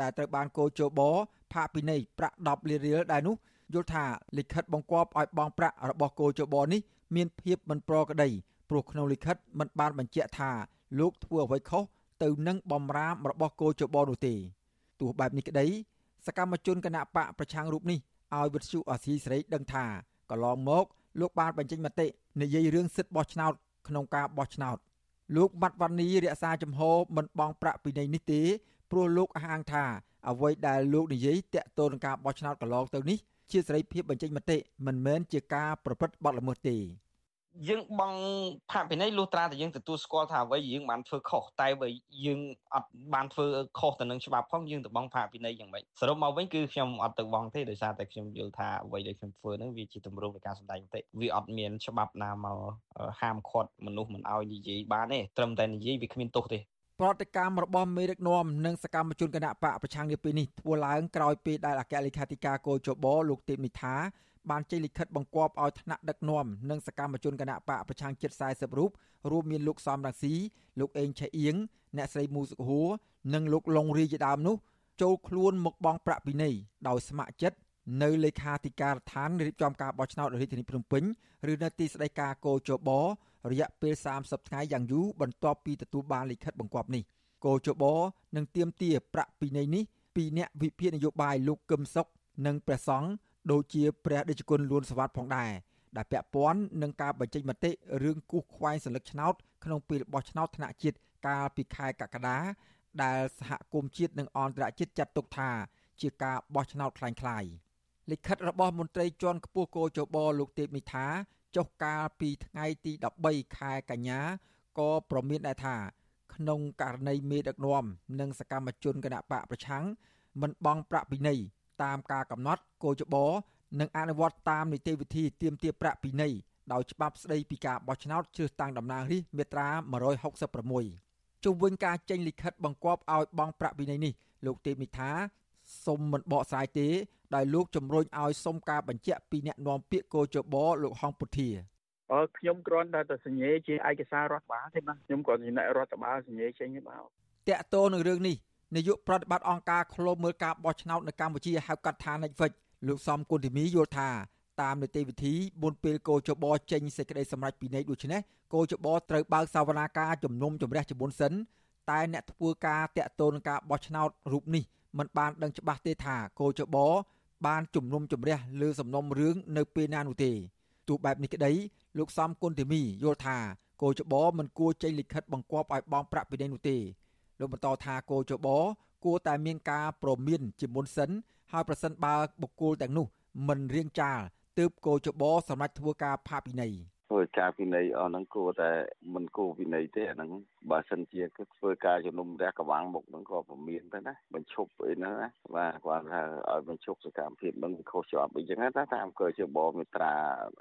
ដែលត្រូវបានកោជបផាកពិន័យប្រាក់10លានរៀលដែរនោះយល់ថាលិខិតបង្គាប់ឲ្យបង់ប្រាក់របស់កោជបនេះមានភាពមិនប្រក្រតីព្រោះក្នុងលិខិតមិនបានបញ្ជាក់ថាលោកធ្វើអ្វីខុស ទៅនឹងបំរាមរបស់កោជបនោះទេទោះបែបនេះក្តីសកម្មជនគណៈបកប្រឆាំងរូបនេះឲ្យវិទ្យុអាស៊ីសេរីដឹងថាកន្លងមកលោកបានបញ្ចេញមតិនិយាយរឿងសិទ្ធិបោះឆ្នោតក្នុងការបោះឆ្នោតលោកបាត់វណ្ណីរក្សាចំហមិនបង់ប្រាក់ពីនៃនេះទេព្រោះលោកអះអាងថាអ្វីដែលលោកនិយាយតាក់ទងនឹងការបោះឆ្នោតកន្លងទៅនេះជាសេរីភាពបញ្ចេញមតិមិនមែនជាការប្រព្រឹត្តបទល្មើសទេ យើងបងផាកពិន័យលុះត្រាតែយើងទទួលស្គាល់ថាអ្វីយើងបានធ្វើខុសតែបើយើងអត់បានធ្វើខុសទៅនឹងច្បាប់ផងយើងទៅបងផាកពិន័យយ៉ាងម៉េចសរុបមកវិញគឺខ្ញុំអត់ទៅបងទេដោយសារតែខ្ញុំយល់ថាអ្វីដែលខ្ញុំធ្វើហ្នឹងវាជាទម្រង់នៃការសម្ដែងមតិវាអត់មានច្បាប់ណាមកហាមឃាត់មនុស្សមិនឲ្យនិយាយបានទេត្រឹមតែនិយាយវាគ្មានទោសទេប្រតិកម្មរបស់មេដឹកនាំនិងសកម្មជនគណៈបកប្រឆាំងនាពេលនេះធ្វើឡើងក្រោយពេលដែលអគ្គលេខាធិការគោចបលោកទេពនិថា បានចេញលិខិតបង្គាប់ឲ្យថ្នាក់ដឹកនាំនិងសកម្មជនគណៈបកប្រឆាំងជិត40រូបរួមមានលោកសំរងស៊ីលោកអេងឆៃអៀងអ្នកស្រីមូសុខហួរនិងលោកលងរីជាដើមនោះចូលខ្លួនមកបង់ប្រាក់ពិន័យដោយស្ម័គ្រចិត្តនៅលេខាធិការដ្ឋានរៀបចំការបោះឆ្នោតរាជធានីភ្នំពេញឬនៅទីស្តីការគោចបរយៈពេល30ថ្ងៃយ៉ាងយូរបន្ទាប់ពីទទួលបានលិខិតបង្គាប់នេះគោចបនឹងទៀមទាប្រាក់ពិន័យនេះពីអ្នកវិភាគនយោបាយលោកកឹមសុខនិងព្រះសង្ឃ ដូចជាព្រះដេចគុណលួនសវត្តផងដែរដែលពាក់ព័ន្ធនឹងការបញ្ចេញមតិរឿងគូសខ្វែងសัญลักษณ์ឆ្នោតក្នុងពេលបោះឆ្នោតថ្នាក់ជាតិកាលពីខែកក្កដាដែលសហគមន៍ជាតិនិងអន្តរជាតិចាត់ទុកថាជាការបោះឆ្នោតคล้ายៗលិខិតរបស់មន្ត្រីជាន់ខ្ពស់គោចបលោកទេពមិថាចុះកាលពីថ្ងៃទី13ខែកញ្ញាក៏ប្រមានដែរថា ក្នុងករណីមេដឹកនាំនិងសកម្មជនគណបកប្រឆាំងមិនបង់ប្រាក់ពិន័យ តាមការកំណត់គោចបនិងអនុវត្តតាមនីតិវិធីទាមទារប្រាក់ពិន័យដោយច្បាប់ស្តីពីការបោះឆ្នោតជ្រើសតាំងតំណាងរាស្ត្រមាត្រា166ជុំវិញការចេញលិខិតបង្គាប់ឲ្យបង់ប្រាក់ពិន័យនេះលោកទេពនិថាសុំមិនបកស្រាយទេដោយលោកជំរុញឲ្យសុំការបញ្ជាក់ពីអ្នកនាំពាក្យកោជបលោកហងពុធាអើខ្ញុំគ្រាន់តែទៅសញ្ញេជាឯកសាររដ្ឋបាលទេណាខ្ញុំគ្រាន់ជាអ្នករដ្ឋបាលសញ្ញេចេញទេបាទតកតោនឹងរឿងនេះ នាយកប្រតិបត្តិអង្គការឃ្លាំមើលការបោះឆ្នោតនៅកម្ពុជាហៅកាត់ថា Netflix លោកសំគុណធីមីយល់ថាតាមនីតិវិធីមុនពេលកោជបចេញសេចក្តីសម្រេចពីនៃដូច្នេះកោជបត្រូវបើកសវនាការជំនុំជម្រះជាមុនសិនតែអ្នកធ្វើការតាក់ទងនឹងការបោះឆ្នោតរូបនេះមិនបានដឹងច្បាស់ទេថាកោជបបានជំនុំជម្រះលើសំណុំរឿងនៅពេលណានោះទេទោះបែបនេះក្តីលោកសំគុណធីមីយល់ថាកោជបមិនគួរចេញលិខិតបង្គាប់ឲ្យបង់ប្រាក់ពីនេះនោះទេ លោកបន្តថាគោចបគួរតែមានការប្រមានជាមុនសិនហើយប្រសិនបើបុគ្គលទាំងនោះមិនរៀងចាលទើបគោចបសម្រាប់ធ្វើការផាកពិន័យ ធ្វើការវិន័យអស់ហ្នឹងគួរតែមិនគួរវិន័យទេអាហ្នឹងបើសិនជាគឺធ្វើការជំនុំរះកវាំងមុខហ្នឹងក៏ពមៀនទៅណាបញ្ឈប់អីហ្នឹងណាបាទគាត់ថាឲ្យបញ្ឈប់សកម្មភាពហ្នឹងវាខុសច្បាប់អីចឹងណាតាមកើជាបមេត្រា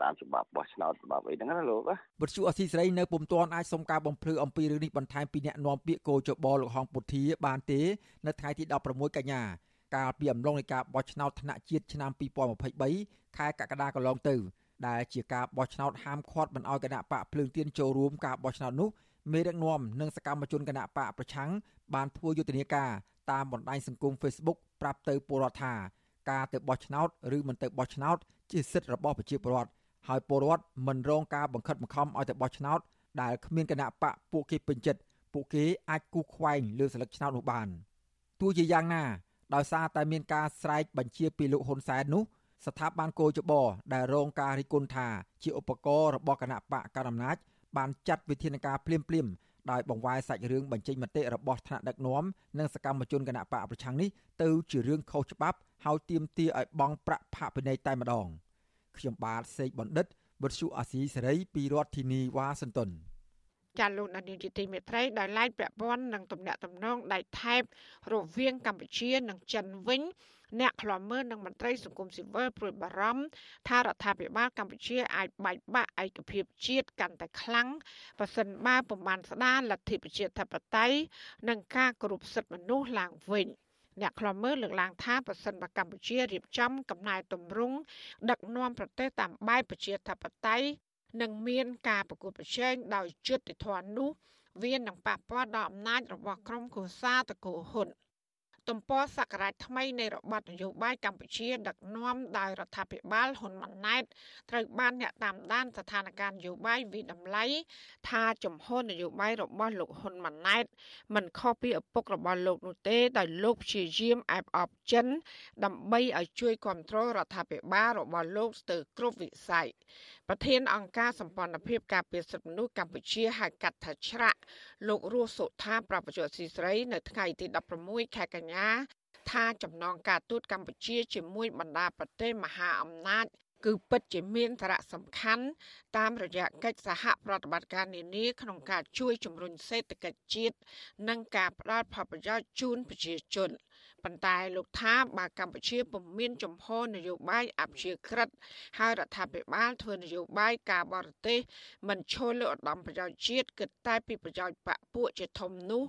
តាមច្បាប់បោះឆ្នោតច្បាប់អីហ្នឹងណាលោកណាវិទ្យុអសីសេរីនៅពុំទាន់អាចសុំការបំភ្លឺអំពីរឿងនេះបន្ថែមពីអ្នកនាំពាក្យកោចបលោកហងពុធាបានទេ នៅថ្ងៃទី16កញ្ញាកាលពីអំឡុងនៃការបោះឆ្នោតថ្នាក់ជាតិឆ្នាំ2023ខែកក្កដាកន្លងទៅ ដែលជាការបោះឆ្នោតហាមឃាត់មិនឲ្យគណៈបកភ្លើងទៀនចូលរួមការបោះឆ្នោតនោះមេដឹកនាំនិងសកម្មជនគណៈបកប្រឆាំងបានធ្វើយុទ្ធនាការតាមបណ្ដាញសង្គម Facebook ប្រាប់ទៅពលរដ្ឋថាការទៅបោះឆ្នោតឬមិនទៅបោះឆ្នោតជាសិទ្ធិរបស់ប្រជាពលរដ្ឋហើយពលរដ្ឋមិនរងការបង្ខិតបង្ខំឲ្យទៅបោះឆ្នោតដែលគ្មានគណៈបកពួកគេពេញចិត្តពួកគេអាចគូសខ្វែងលើសិលឹកឆ្នោតនោះបានទោះជាយ៉ាងណាដោយសារតែមានការស្រែកបញ្ជាពីលោកហ៊ុនសែននោះ ស្ថាប័នកោចបដែលរងការរិះគន់ថាជាឧបករណ៍របស់គណៈបកកណ្ដាលអំណាចបានចាត់វិធានការភ្លាមភ្លាមដោយបង្វែរសាច់រឿងបញ្ចេញមតិរបស់ថ្នាក់ដឹកនាំនិងសកម្មជនគណៈបកប្រឆាំងនេះទៅជារឿងខុសច្បាប់ហើយទាមទារឲ្យបង់ប្រាក់ផាកពិន័យតែម្ដងខ្ញុំបាទសេកបណ្ឌិតវុទ្ធុអាស៊ីសេរីពីរដ្ឋធានីវ៉ាស៊ីនតោន ចាលោកនាយកជាទីមេត្រីដោយឡែកពាក់ព័ន្ធនឹងទំនាក់ទំនងដៃថែបរវាងកម្ពុជានិងចិនវិញអ្នកខ្លាំមើលនិងមន្ត្រីសង្គមស៊ីវិលព្រួយបារម្ភថារដ្ឋាភិបាលកម្ពុជាអាចបែកបាក់ឯកភាពជាតិកាន់តែខ្លាំងបើសិនបើពុំបានស្ដារលទ្ធិប្រជាធិបតេយ្យនិងការគោរពសិទ្ធិមនុស្សឡើងវិញអ្នកខ្លំមើលលើកឡើងថាប្រសិនបើកម្ពុជារៀបចំកំណែទម្រង់ដឹកនាំប្រទេសតាមបែបប្រជាធិបតេយ្យ និងមានការប្រកួតប្រជែងដោយយុត្តិធម៌នោះវានឹងប៉ះពាល់ដល់អំណាចរបស់ក្រុមគូសាតកោហ៊ុនទំព័រសក្តារថ្មីនៃរបបនយោបាយកម្ពុជា ដឹកនាំដោយរដ្ឋាភិបាលហ៊ុនម៉ាណែតត្រូវបានអ្នកតាមដានស្ថានភាពនយោបាយវិតម្លៃថាចំហនយោបាយរបស់លោកហ៊ុនម៉ាណែតមិនខុសពីឪពុករបស់លោកនោះទេដោយលោកព្យាយាមអែបអបចិន ដើម្បីឲ្យជួយគ្រប់គ្រងរដ្ឋាភិបាលរបស់លោកស្ទើរគ្រប់វិស័យ ប្រធានអង្គការសម្ព័ន្ធភាពការពារសិទ្ធិមនុស្សកម្ពុជាហៅកាត់ថាច្រាក់លោករស់សុថាប្រពន្ធស៊ីស្រី នៅថ្ងៃទី16ខែកញ្ញាថាចំណងការទូតកម្ពុជាជាមួយបណ្ដាប្រទេសមហាអំណាចគឺពិតជាមានសារៈសំខាន់តាមរយៈកិច្ចសហប្រតិបត្តិការនានាក្នុងការជួយជំរុញសេដ្ឋកិច្ចជាតិនិងការផ្តល់ផលប្រយោជន៍ជូនប្រជាជន។ ប៉ុន្តែលោកថាបើកម្ពុជាពុំមានចំហនយោបាយអព្យាក្រឹតហើយរដ្ឋាភិបាលធ្វើនយោបាយការបរទេសមិនឈលលើឧត្តមប្រយោជន៍ជាតិគិតតែពីប្រយោជន៍បកពួកជាធំនោះ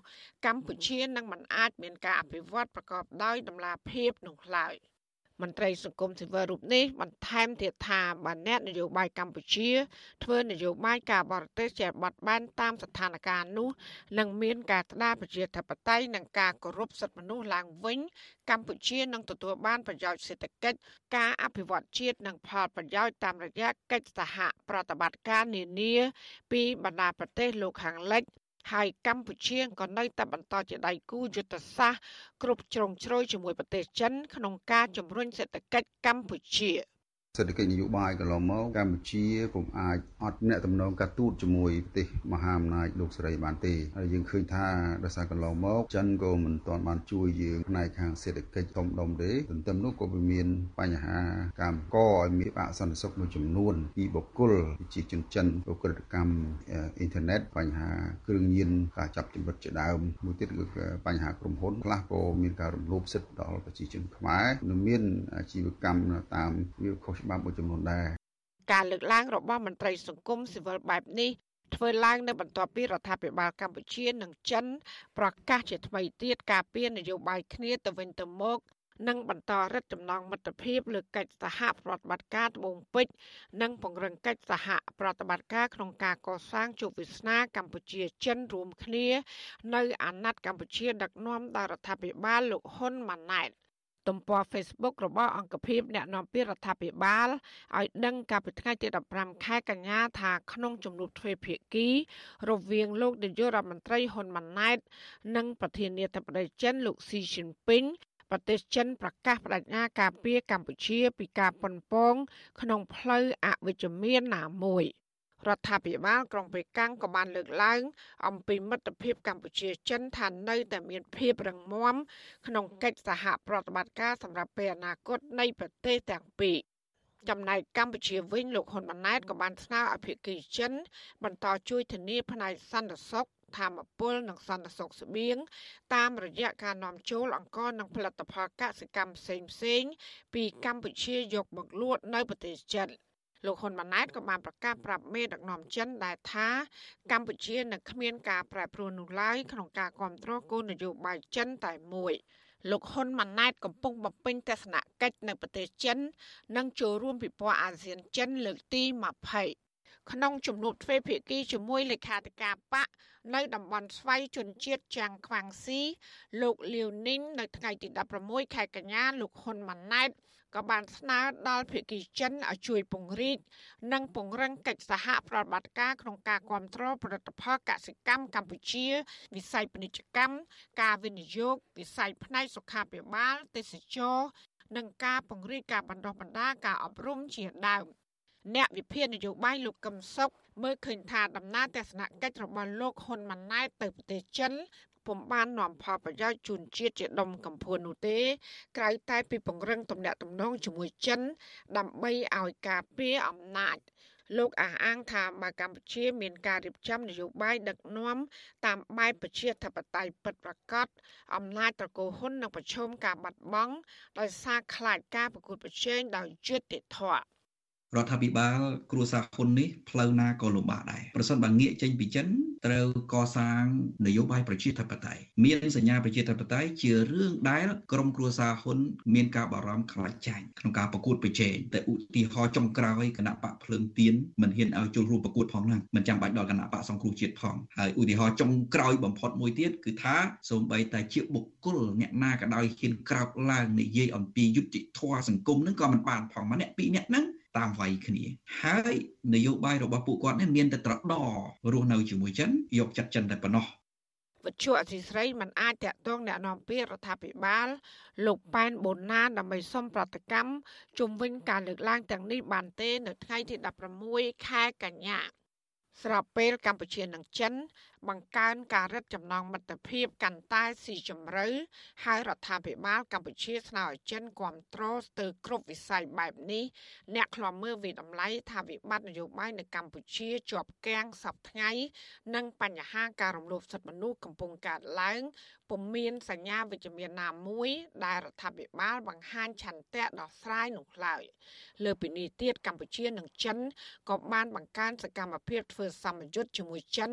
កម្ពុជានឹងមិនអាចមានការអភិវឌ្ឍប្រកបដោយតម្លាភាពនោះឡើយ។ មន្ត្រីសង្គមស៊ីវិលរូបនេះបន្ថែមទៀតថាបើអ្នកនយោបាយកម្ពុជា ធ្វើនយោបាយការបរទេសជាបត់បែនតាមស្ថានភាពនោះនឹងមានការស្ដារប្រជាធិបតេយ្យនិងការគោរពសិទ្ធិមនុស្សឡើងវិញ កម្ពុជានឹងទទួលបានប្រយោជន៍សេដ្ឋកិច្ចការអភិវឌ្ឍជាតិនិងផលប្រយោជន៍តាមរយៈកិច្ចសហប្រតិបត្តិការនានាពីបណ្ដាប្រទេសលោកខាងលិច ហើយកម្ពុជាក៏នៅតែបន្តជាដៃគូយុទ្ធសាស្ត្រគ្រប់ជ្រុងជ្រោយជាមួយប្រទេសចិនក្នុងការជំរុញសេដ្ឋកិច្ចកម្ពុជា។ សេដ្ឋកិច្ចនយោបាយកន្លងមកកម្ពុជាពុំអាចអត់អ្នកទំនងការទូតជាមួយប្រទេសមហាអំណាចលោកសេរីបានទេហើយយើងឃើញថាដោយសារកន្លងមកចិនក៏មិនទាន់បានជួយយើងផ្នែកខាងសេដ្ឋកិច្ចធំដុំទេទន្ទឹមនោះក៏មានបញ្ហាកម្មកឲ្យមានអសន្តិសុខមួយចំនួនពីបុគ្គលជាជនចិនប្រក្រតកម្មអ៊ីនធឺណិតបញ្ហាគ្រឿងញៀនការចាប់ចម្រិតជាដើមមួយទៀតគឺបញ្ហាក្រុមហ៊ុនខ្លះក៏មានការរំលោភសិទ្ធិដល់ប្រជាជនខ្មែរនិងមានអាជីវកម្មតាមវាខុសច្បាប់មួយចំនួនដែរការលើកឡើងរបស់មន្ត្រីសង្គមស៊ីវិលបែបនេះធ្វើឡើងនៅបន្ទាប់ពីរដ្ឋាភិបាលកម្ពុជានិងចិន ប្រកាសជាថ្មីទៀតការពៀននយោបាយគ្នាទៅវិញទៅមកនិងបន្តរឹតចំណងមិត្តភាពលើកិច្ចសហប្រតិបត្តិការត្បូងពេជ្រនិងពង្រឹងកិច្ចសហប្រតិបត្តិការក្នុងការកសាងជោគវាសនាកម្ពុជាចិនរួមគ្នា នៅអាណត្តិកម្ពុជាដឹកនាំដោយរដ្ឋាភិបាលលោកហ៊ុនម៉ាណែត។ ទំព័រ Facebook របស់អង្គភាពអ្នកនាំពាក្យរដ្ឋាភិបាលឲ្យដឹងកាលពីថ្ងៃទី15ខែកញ្ញាថាក្នុងជំនួបទ្វេភាគី រវាងលោកនាយករដ្ឋមន្ត្រីហ៊ុនម៉ាណែត និងប្រធានាធិបតីចិនលោកស៊ីជីនពីងប្រទេសចិនប្រកាសបដិញ្ញាការពារកម្ពុជាពីការប៉ុនប៉ងក្នុងផ្លូវអវិជ្ជមានណាមួយ។ រដ្ឋាភិបាលក្រុងប៉េកាំងក៏បានលើកឡើងអំពីមិត្តភាពកម្ពុជាចិនថានៅតែមានភាពរឹងមាំក្នុងកិច្ចសហប្រតិបត្តិការសម្រាប់ពេលអនាគតនៃប្រទេសទាំងពីរចំណែកកម្ពុជាវិញលោកហ៊ុនម៉ាណែតក៏បានស្នើឲ្យភាគីចិន បន្តជួយធានាផ្នែកសន្តិសុខធម្មពលនិងសន្តិសុខស្បៀងតាមរយៈការនាំចូលអង្ករនិងផលិតផលកសិកម្មផ្សេងៗពីកម្ពុជាយកមកលក់នៅប្រទេសចិន។ លោកហ៊ុនម៉ាណែតក៏បានប្រកាសប្រាប់មេដឹកនាំចិនដែលថាកម្ពុជានឹងគ្មានការប្រែប្រួលនោះឡើយក្នុងការគ្រប់គ្រងគោលនយោបាយចិនតែមួយលោកហ៊ុនម៉ាណែតកំពុងបំពេញទស្សនកិច្ចនៅប្រទេសចិន និងចូលរួមពិព័រណ៍អាស៊ានចិនលើកទី20ក្នុងជំនួបទ្វេភាគីជាមួយលេខាធិការបកនៅតំបន់ស្វ័យជនជាតិចាំងខ្វាងស៊ីលោកលាវនីងនៅថ្ងៃទី16ខែកញ្ញាលោកហ៊ុនម៉ាណែត ក៏បានស្នើដល់ភាគីចិនឲ្យជួយពង្រីកនិងពង្រឹងកិច្ចសហប្រតិបត្តិការក្នុងការគ្រប់គ្រងផលិតផលកសិកម្មកម្ពុជា វិស័យពាណិជ្ជកម្មការវិនិយោគវិស័យផ្នែកសុខាភិបាល ទេសចរនិងការពង្រីកការបណ្ដុះបណ្ដាលការអប់រំជាដើមអ្នកវិភាគនយោបាយលោកកឹមសុខមើលឃើញថាដំណើរទស្សនកិច្ចរបស់លោកហ៊ុនម៉ាណែតទៅប្រទេសចិន ពុំបាននាំផលប្រយោជន៍ជូនជាតិជាដុំកំភួននោះទេ ក្រៅតែពីពង្រឹងទំនាក់ទំនងជាមួយចិន ដើម្បីឲ្យការពារអំណាចលោកអះអាងថាបើកម្ពុជាមានការរៀបចំនយោបាយដឹកនាំតាមបែបប្រជាធិបតេយ្យពិតប្រាកដអំណាចត្រកូលហ៊ុននឹងប្រឈមការបាត់បង់ដោយសារខ្លាចការប្រកួតប្រជែងដោយយុត្តិធម៌ រដ្ឋាភិបាលគ្រួសារហ៊ុននេះផ្លូវណាក៏លំបាកដែរប្រសិនបើងាកចេញពីចិនត្រូវកសាងនយោបាយប្រជាធិបតេយ្យមានសញ្ញាប្រជាធិបតេយ្យជារឿងដែលក្រមគ្រួសារហ៊ុនមានការបារម្ភខ្លាចចាញ់ក្នុងការប្រកួតប្រជែងតែឧទាហរណ៍ចុងក្រោយគណៈបកភ្លើងទៀនមិនហ៊ានឲ្យចូលរួមប្រកួតផងហ្នឹងមិនចាំបាច់ដល់គណៈបកសង្គ្រោះជាតិផងហើយឧទាហរណ៍ចុងក្រោយបំផុតមួយទៀតគឺថាសូម្បីតែជាបុគ្គលអ្នកណាក៏ដោយហ៊ានក្រោកឡើងនិយាយអំពីយុត្តិធម៌សង្គមហ្នឹងក៏មិនបានផងម្នាក់ពីរនាក់ហ្នឹង តាមវាយគ្នាហើយនយោបាយរបស់ពួកគាត់នេះមានតែត្រដរស់នៅជាមួយចិនយកចិត្តចិនតែប៉ុណ្ណោះវិទ្យុអសីស្រីមិនអាចតាក់ទងแนะនាំពាក្យរដ្ឋាភិបាលលោកប៉ែនបូណាដើម្បីសុំប្រតិកម្មជុំវិញការលើកឡើងទាំងនេះបានទេ នៅថ្ងៃទី16ខែកញ្ញាស្របពេលកម្ពុជានិងចិន បង្កើនការរឹតចំណងមិត្តភាពកាន់តែស៊ីជម្រៅហើយរដ្ឋាភិបាលកម្ពុជាស្នើឲ្យចិនគ្រប់គ្រងស្ទើរគ្រប់វិស័យបែបនេះអ្នកខ្លាំមើលវិតម្លៃថាវិបត្តិនយោបាយនៅកម្ពុជាជាប់គាំងសពថ្ងៃនិងបញ្ហាការរំលោភសិទ្ធិមនុស្សកំពុងកើតឡើងពុំមានសញ្ញាវិជ្ជមានណាមួយ ដែលរដ្ឋាភិបាលបង្ហាញឆន្ទៈដោះស្រាយនោះឡើយលើពីនេះទៀតកម្ពុជានិងចិនក៏បានបង្កើនសកម្មភាពធ្វើសម្ពយុទ្ធជាមួយចិន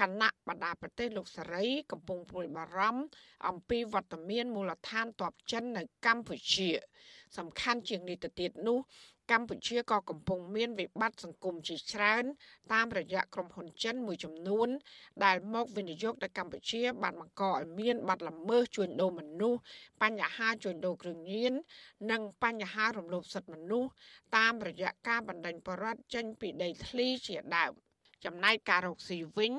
ខណៈបណ្ដាប្រទេសលោកសេរីកំពុងព្រួយបារម្ភអំពីវត្តមានមូលដ្ឋានទ័ពចិននៅកម្ពុជា សំខាន់ជាងនេះទៅទៀតនោះកម្ពុជាក៏កំពុងមានវិបត្តិសង្គមជាច្រើន តាមរយៈក្រុមហ៊ុនចិនមួយចំនួន ដែលមកវិនិយោគនៅកម្ពុជា បានបង្កឲ្យមានបាត់ល្មើសជួញដូរមនុស្សបញ្ហាជួញដូរគ្រឿងញៀននិងបញ្ហារំលោភសិទ្ធិមនុស្សតាមរយៈការបណ្តេញបរដ្ឋចេញពីដីធ្លីជាដើម។ ចំណែកការរកស៊ីវិញ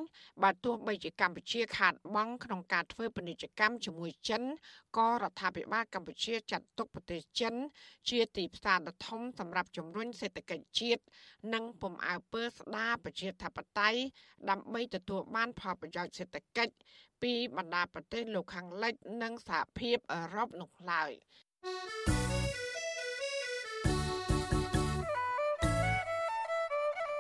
បើទោះបីជាកម្ពុជាខាតបង់ក្នុងការធ្វើពាណិជ្ជកម្មជាមួយចិនក៏រដ្ឋាភិបាលកម្ពុជាចាត់ទុកប្រទេសចិន ជាទីផ្សារដ៏ធំសម្រាប់ជំរុញសេដ្ឋកិច្ចជាតិនិងពំអើពើស្ដារប្រជាធិបតេយ្យដើម្បីទទួលបានផលប្រយោជន៍សេដ្ឋកិច្ចពីបណ្ដាប្រទេសលោកខាងលិចនិងសហភាពអឺរ៉ុបនោះឡើយ។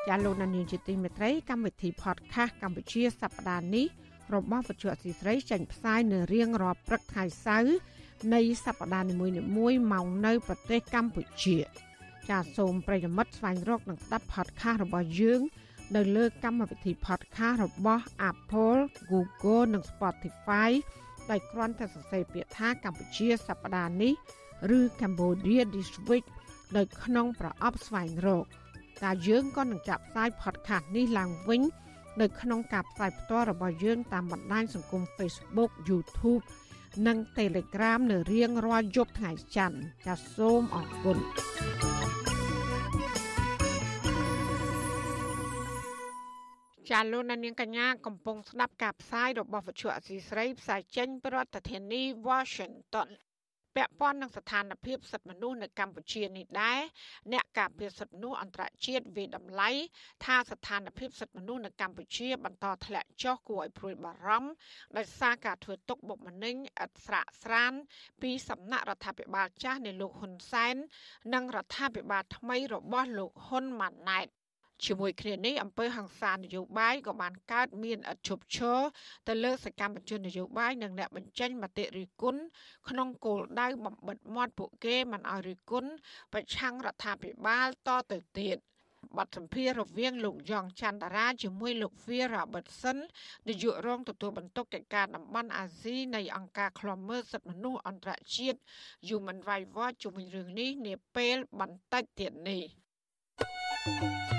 ចាលោកនានីជាទីមេត្រីកម្មវិធី podcast កម្ពុជាសប្តាហ៍នេះរបស់វិទ្យុអសីស្រីចេញផ្សាយនៅរៀងរាល់ព្រឹកថ្ងៃសៅរ៍នៃសប្តាហ៍នីមួយៗម៉ោងនៅប្រទេសកម្ពុជា ចាសូមប្រិយមិត្តស្វែងរកនិងស្ដាប់ podcast របស់យើងនៅលើកម្មវិធី podcast របស់ Apple, Google និង Spotify ដោយគ្រាន់តែសរសេរពាក្យថាកម្ពុជាសប្តាហ៍នេះឬ Cambodia this week ដោយក្នុងប្រអប់ស្វែងរក តែយើងក៏នឹងចាប់ផ្សាយ podcast នេះឡើងវិញ នៅក្នុងការផ្សាយផ្ទាល់របស់យើង តាមបណ្ដាញសង្គម Facebook YouTube និង Telegram នៅរៀងរាល់យប់ថ្ងៃច័ន្ទចាសសូមអរគុណចាលោកនាងកញ្ញាកំពុងស្ដាប់ការផ្សាយរបស់វិទ្យុអសីស្រីផ្សាយចេញពីរដ្ឋធានី Washington ពាក់ព័ន្ធនឹងស្ថានភាពសិទ្ធិមនុស្សនៅកម្ពុជានេះដែរអ្នកការពារសិទ្ធិមនុស្សអន្តរជាតិវិតម្លៃថាស្ថានភាពសិទ្ធិមនុស្សនៅកម្ពុជាបន្តធ្លាក់ចុះគួរឲ្យព្រួយបារម្ភដោយសារការធ្វើទុកបុកម្នេញឥតស្រាកស្រានពីសំណាក់រដ្ឋាភិបាលចាស់នៃលោកហ៊ុនសែននិងរដ្ឋាភិបាលថ្មីរបស់លោកហ៊ុនម៉ាណែត ជាមួយគ្នានេះអំពើហ ংস ានយោបាយក៏បានកើតមានឥតឈប់ឈរទៅលើសកម្មជននយោបាយនិងអ្នកបញ្ចេញមតិរិះគន់ក្នុងគោលដៅបំបិតមាត់ពួកគេមិនឲ្យរិះគន់ប្រឆាំងរដ្ឋាភិបាលតទៅទៀតបទសម្ភាសរវាងលោកយ៉ងច័ន្ទរាជាមួយលោក Phil Robertson នាយករងទទួលបន្ទុកកិច្ចការតំបន់អាស៊ីនៃអង្គការឃ្លាំមើលសិទ្ធិមនុស្សអន្តរជាតិ Human Rights Watch ជាមួយរឿងនេះនាពេលបន្តិចទៀតនេះ thank you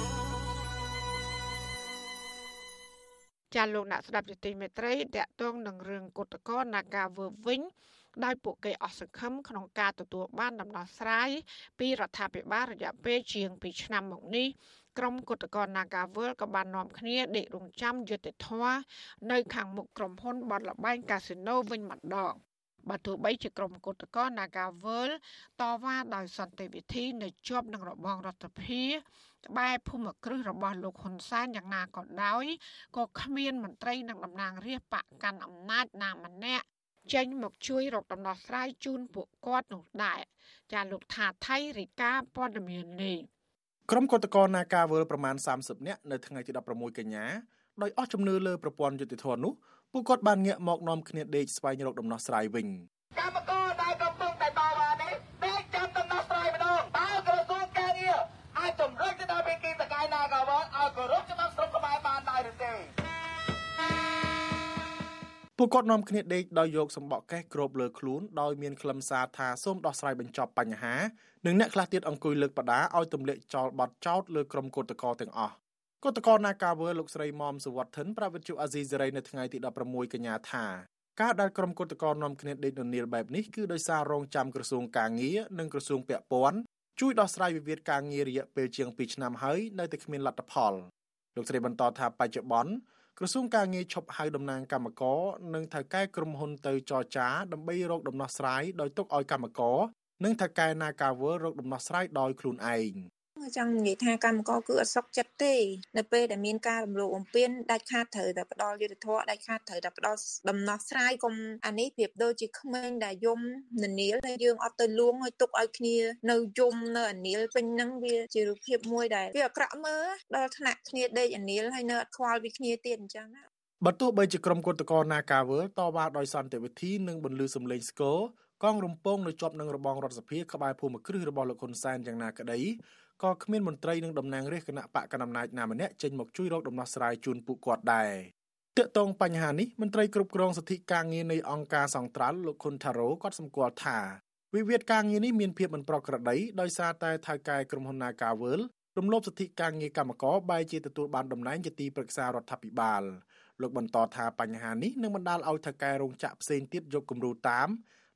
ចាលោកអ្នកស្ដាប់យុតិមេត្រីតកតងនឹងរឿងគុតកោនាការវើវិញ ដោយពួកគេអស់សង្ឃឹមក្នុងការទទួលបានដំណោះស្រាយពីរដ្ឋាភិបាលរយៈពេលជាង2ឆ្នាំមកនេះក្រុមគុតកោ Nagawal ក៏បាននាំគ្នាដេករងចាំយុទ្ធធរនៅខាងមុខក្រុមហ៊ុនបនលបែងកាស៊ីណូវិញម្ដង បើទោះបីជាក្រុមកោតក្រ Nagawal តវ៉ាដោយសន្តិវិធីនៅជាប់នឹងរបងរដ្ឋាភិបាលក្បែរភូមិគ្រឹះរបស់លោកហ៊ុនសែនយ៉ាងណាក៏ដោយក៏គ្មានមន្ត្រីនិងតំណាងរាស្ត្របកកាន់អំណាចណាម្នាក់ចេញមកជួយរកដំណោះស្រាយជូនពួកគាត់នោះដែរចាលោកថាថៃរិកាព័ត៌មាននេះក្រុមកតកនាការវើលប្រមាណ30នាក់នៅថ្ងៃទី16កញ្ញាដោយអស់ជំនឿលើប្រព័ន្ធយុតិធម៌នោះ ពួកគាត់បានងាកមកនាំគ្នាដេកស្វែងរកដំណោះស្រាយវិញកម្មករដែលកំពុងតែតវ៉ានេះដេកចាំដំណោះស្រាយម្ដងតើក្រសួងការងារអាចជំរុញទៅដល់វិគីសកាយណាកាវតឲ្យគោរពច្បាប់ស្រុកខ្មែរបានដែរឬទេពួកគាត់នាំគ្នាដេកដោយយកសម្បកកេះគ្របលើខ្លួនដោយមានខ្លឹមសារថាសូមដោះស្រាយបញ្ចប់បញ្ហានិងអ្នកខ្លះទៀតអង្គុយលើកបដាឲ្យទម្លាក់ចោលបទចោតលើក្រុមកោតក្រទាំងអស់ គណៈករនាការវើលោកស្រីមុំសុវត្ថិនប្រាវិទ្យុអាស៊ីសេរីនៅថ្ងៃទី16កញ្ញាថាការដែលក្រុមគណៈករនាំគ្នាដេកននៀលបែបនេះគឺដោយសាររងចាំក្រសួងកាងារនិងក្រសួងពាក់ព័ន្ធជួយដោះស្រាយវិវាទការងាររយៈពេលជាង2ឆ្នាំហើយនៅតែគ្មានលទ្ធផលលោកស្រីបន្តថាបច្ចុប្បន្នក្រសួងការងារឈប់ហៅតំណាងកម្មករនិងថៅកែក្រុមហ៊ុនទៅចរចាដើម្បីរកដំណោះស្រាយដោយទុកឲ្យកម្មករនិងថៅកែ Nagawer រកដំណោះស្រាយដោយខ្លួនឯង ចង់និយាយថាកម្មករគឺអត់សុខចិត្តទេនៅពេលដែលមានការរំលោភបំពានដាច់ខាតត្រូវតែផ្ដល់យុត្តិធម៌ដាច់ខាតត្រូវតែផ្ដល់ដំណោះស្រាយកុំអានេះប្រៀបដូចជាក្មេងដែលយំននាលហើយយើងអត់ទៅលួងឲ្យទុកឲ្យគ្នានៅយំនៅអានាលពេញហ្នឹងវាជារូបភាពមួយដែលវាអាក្រក់មើលដល់ថ្នាក់គ្នាដេកអានាលហើយនៅអត់ខ្វល់ពីគ្នាទៀតអញ្ចឹងណាបើទោះបីជាក្រុមគឧតកោនាការវើតវ៉ាដោយសន្តិវិធីនិងបន្លឺសម្លេងស្គរកងរំពងនៅជាប់នឹងរបងរដ្ឋសភាក្បែរភូមិគ្រឹះរបស់លោកហ៊ុនសែនយ៉ាងណាក្តី ក៏គ្មានមន្ត្រីនិងតំណាងរាស្ត្រគណៈបកកណ្ដាលអំណាចណាម្នាក់ចេញមកជួយរកដំណោះស្រាយជូនពួកគាត់ដែរទាក់ទងបញ្ហានេះមន្ត្រីគ្រប់គ្រងសិទ្ធិការងារនៃអង្គការសង្ត្រាល់លោកខុនថារ៉ូគាត់សម្គាល់ថាវិវាទការងារនេះមានភាពមិនប្រក្រតីដោយសារតែថៅកែក្រុមហ៊ុន Nagavel រំលោភសិទ្ធិការងារកម្មករបែរជាទទួលបានតំណែងជាទីប្រឹក្សារដ្ឋាភិបាលលោកបន្តថាបញ្ហានេះនឹងបណ្ដាលឲ្យថៅកែរោងចក្រផ្សេងទៀតយកគំរូតាម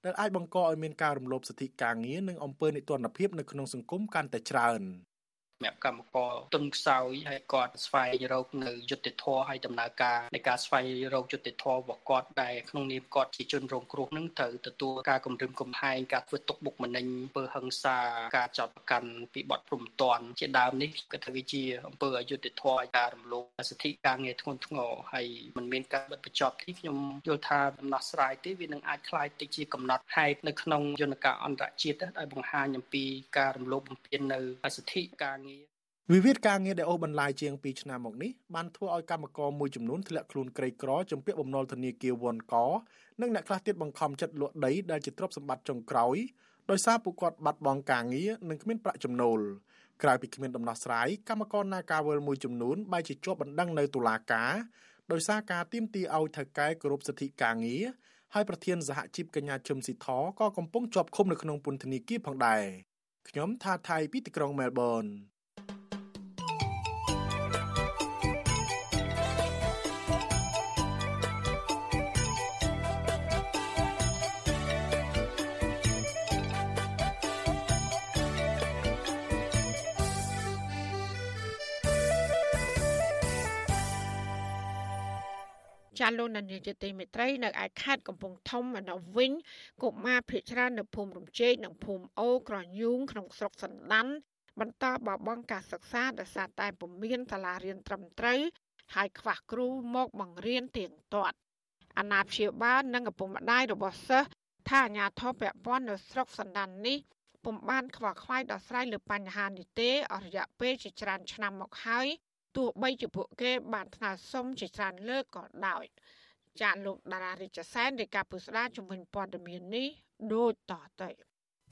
ដែលអាចបង្កឲ្យមានការរំលោភសិទ្ធិការងារនិងអំពើនិទានភាពនៅក្នុងសង្គមកាន់តែច្រើន។ សម្រាប់កម្មករទុនខ្សោយហើយគាត់ស្វែងរកនៅយុត្តិធម៌ហើយដំណើរការនៃការស្វែងរកយុត្តិធម៌របស់គាត់ដែលក្នុងនាមគាត់ជាជនរងគ្រោះនឹងត្រូវទទួលការគំរាមកំហែងការធ្វើទុកបុកម្នេញអំពើហិង្សាការចាប់ប្រកាន់ពីបទព្រំទាន់ជាដើមនេះគាត់ថាវាជាអំពើអយុត្តិធម៌ការរំលោភសិទ្ធិការងារធ្ងន់ធ្ងរហើយมันមានការបិទបញ្ចប់ទីខ្ញុំយល់ថាដំណោះស្រាយទេវានឹងអាចคล้ายទៅជាកំណត់ហេតុនៅក្នុងយន្តការអន្តរជាតិដែលបង្ហាញអំពីការរំលោភបំពាននៅសិទ្ធិការងារ វិវាទការងារដែលអូសបន្លាយជាង2ឆ្នាំមកនេះបានធ្វើឲ្យកម្មករមួយចំនួនធ្លាក់ខ្លួនក្រីក្រជំពាក់បំណុលធនាគារវ៉ុនកនិងអ្នកខ្លះទៀតបង្ខំចិត្តលក់ដីដែលជាទ្រព្យសម្បត្តិចុងក្រោយដោយសារពួកគាត់បាត់បង់ការងារនិងគ្មានប្រាក់ចំណូលក្រៅពីគ្មានដំណោះស្រាយកម្មករ Nagavel មួយចំនួនបែរជាជាប់បណ្ដឹងនៅតុលាការដោយសារការទាមទារឲ្យថៅកែគោរពសិទ្ធិការងារហើយប្រធានសហជីពកញ្ញាជឹមស៊ីធក៏កំពុងជាប់ឃុំនៅក្នុងពន្ធនាគារផងដែរខ្ញុំថាថៃពីទីក្រុងមែលប៊ន ចាលោកនានីជាទីមេត្រីនៅឯខេត្តកំពង់ធំឯនោះវិញកុមារភ័យច្រើននៅភូមិរំជែកនិងភូមិអូក្រញូងក្នុងស្រុកសណ្ដានបន្តបបង់ការសិក្សាដោយសារតែពុំមានសាលារៀនត្រឹមត្រូវហើយខ្វះគ្រូមកបង្រៀនទៀងទាត់អាណាព្យាបាលនិងឪពុកម្ដាយរបស់សិស្សថាអាញាធរពពាន់នៅស្រុកសណ្ដាននេះពុំបានខ្វល់ខ្វាយដោះស្រាយលើបញ្ហានេះទេអស់រយៈពេលជាច្រើនឆ្នាំមកហើយ ទោះបីជាពួកគេបានថ្នើសុំជាច្រើនលើកក៏ដោយចាលោកតារារិជសែនរាយការណ៍ពុស្ដាជំនាញព័ត៌មាននេះដូចតទៅ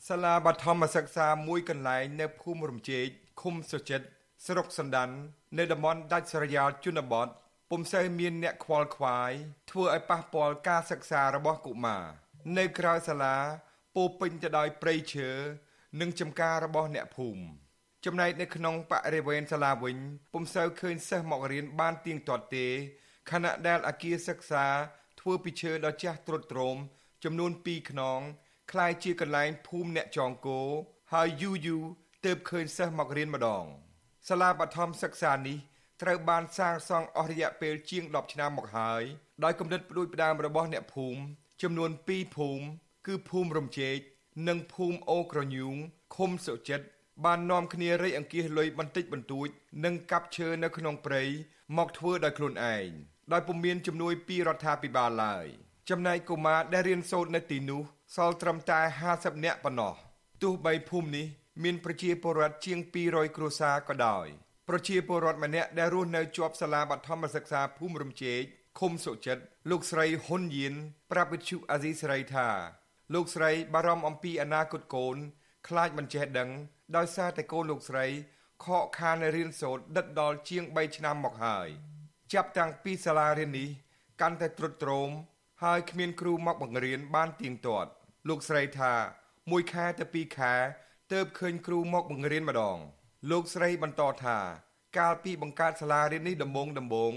សាលាបឋមសិក្សាមួយកន្លែងនៅភូមិរំជែកឃុំសុចិត្តស្រុកសណ្ដាននៅតំបន់ដាច់ស្រយាលជនបទពុំសូវមានអ្នកខ្វល់ខ្វាយធ្វើឲ្យប៉ះពាល់ការសិក្សារបស់កុមារនៅក្រៅសាលាពោពេញទៅដោយព្រៃឈើនិងចំការរបស់អ្នកភូមិ ចំណែកនៅក្នុងបរិវេណសាលាវិញពុំសូវឃើញសិស្សមករៀនបានទៀងទាត់ទេខណៈដែលអគារសិក្សាធ្វើពីឈើដ៏ចាស់ទ្រុឌទ្រោមចំនួន2ខ្នងคล้ายជាកន្លែងភូមិអ្នកចងគោហើយយូរយូរទើបឃើញសិស្សមករៀនម្ដងសាលាបឋមសិក្សានេះត្រូវបាន សាងសង់អស់រយៈពេលជាង10ឆ្នាំមកហើយដោយគំនិតផ្ដួចផ្ដើមរបស់អ្នកភូមិ ចំនួន2ភូមិគឺភូមិរំជែកនិងភូមិអូក្រញូងឃុំសុចិត្ត បាននាំគ្នារៃអង្គាសលុយបន្តិចបន្តួច និងកាប់ឈើនៅក្នុងព្រៃមកធ្វើដោយខ្លួនឯងដោយពុំមានជំនួយពីរដ្ឋាភិបាលឡើយចំណែកកុមារដែលរៀនសូត្រនៅទីនោះសល់ត្រឹមតែ50នាក់ប៉ុណ្ណោះទោះបីភូមិនេះមានប្រជាពលរដ្ឋជាង200គ្រួសារក៏ដោយប្រជាពលរដ្ឋម្នាក់ដែលរស់នៅជាប់សាលាបឋមសិក្សាភូមិរំជែកឃុំសុចិត្តលោកស្រីហ៊ុនយៀនប្រាប់វិទ្យុអាស៊ីសេរីថា លោកស្រីបារម្ភអំពីអនាគតកូន ខ្លាចមិនចេះដឹងដោយសារតែកូនលោកស្រីខកខានរៀនសូត្រដិតដល់ជាង3ឆ្នាំមកហើយចាប់តាំងពីសាលារៀននេះកាន់តែទ្រុឌទ្រោមហើយគ្មានគ្រូមកបង្រៀនបានទៀងទាត់ លោកស្រីថាមួយខែទៅពីរខែទើបឃើញគ្រូមកបង្រៀនម្ដង លោកស្រីបន្តថា កាលពីបង្កើតសាលារៀននេះដំបូងដំបូង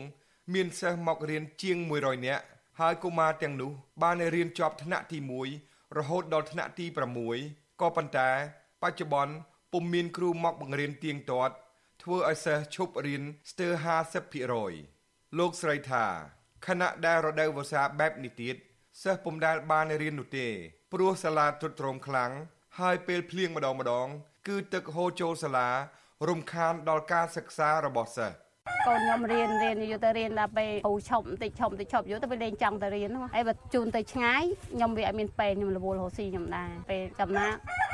មានសិស្សមករៀនជាង100នាក់ហើយកុមារទាំងនោះ បានរៀនជាប់ថ្នាក់ទី1រហូតដល់ថ្នាក់ទី6ក៏ប៉ុន្តែ បច្ចុប្បន្ន ពុំមានគ្រូមកបង្រៀនទៀងទាត់ធ្វើឲ្យសិស្សឈប់រៀនស្ទើរ50%លោកស្រីថាខណៈដែលរដូវវស្សាបែបនេះទៀតសិស្សពុំដែលបានរៀននោះទេ ព្រោះសាលាទ្រុឌទ្រោមខ្លាំងហើយពេលភ្លៀងម្ដងម្ដង គឺទឹកហូរចូលសាលារំខានដល់ការសិក្សារបស់សិស្ស កូនខ្ញុំរៀនរៀនយកទៅរៀនដល់ពេលហូរឈប់បន្តិចឈប់បន្តិចឈប់យកទៅពេលលេងចង់ទៅរៀនហ្នឹងហើយបើជូនទៅឆ្ងាយខ្ញុំវាអត់មានពេលខ្ញុំរវល់រស់ស៊ីខ្ញុំដែរពេលចំណា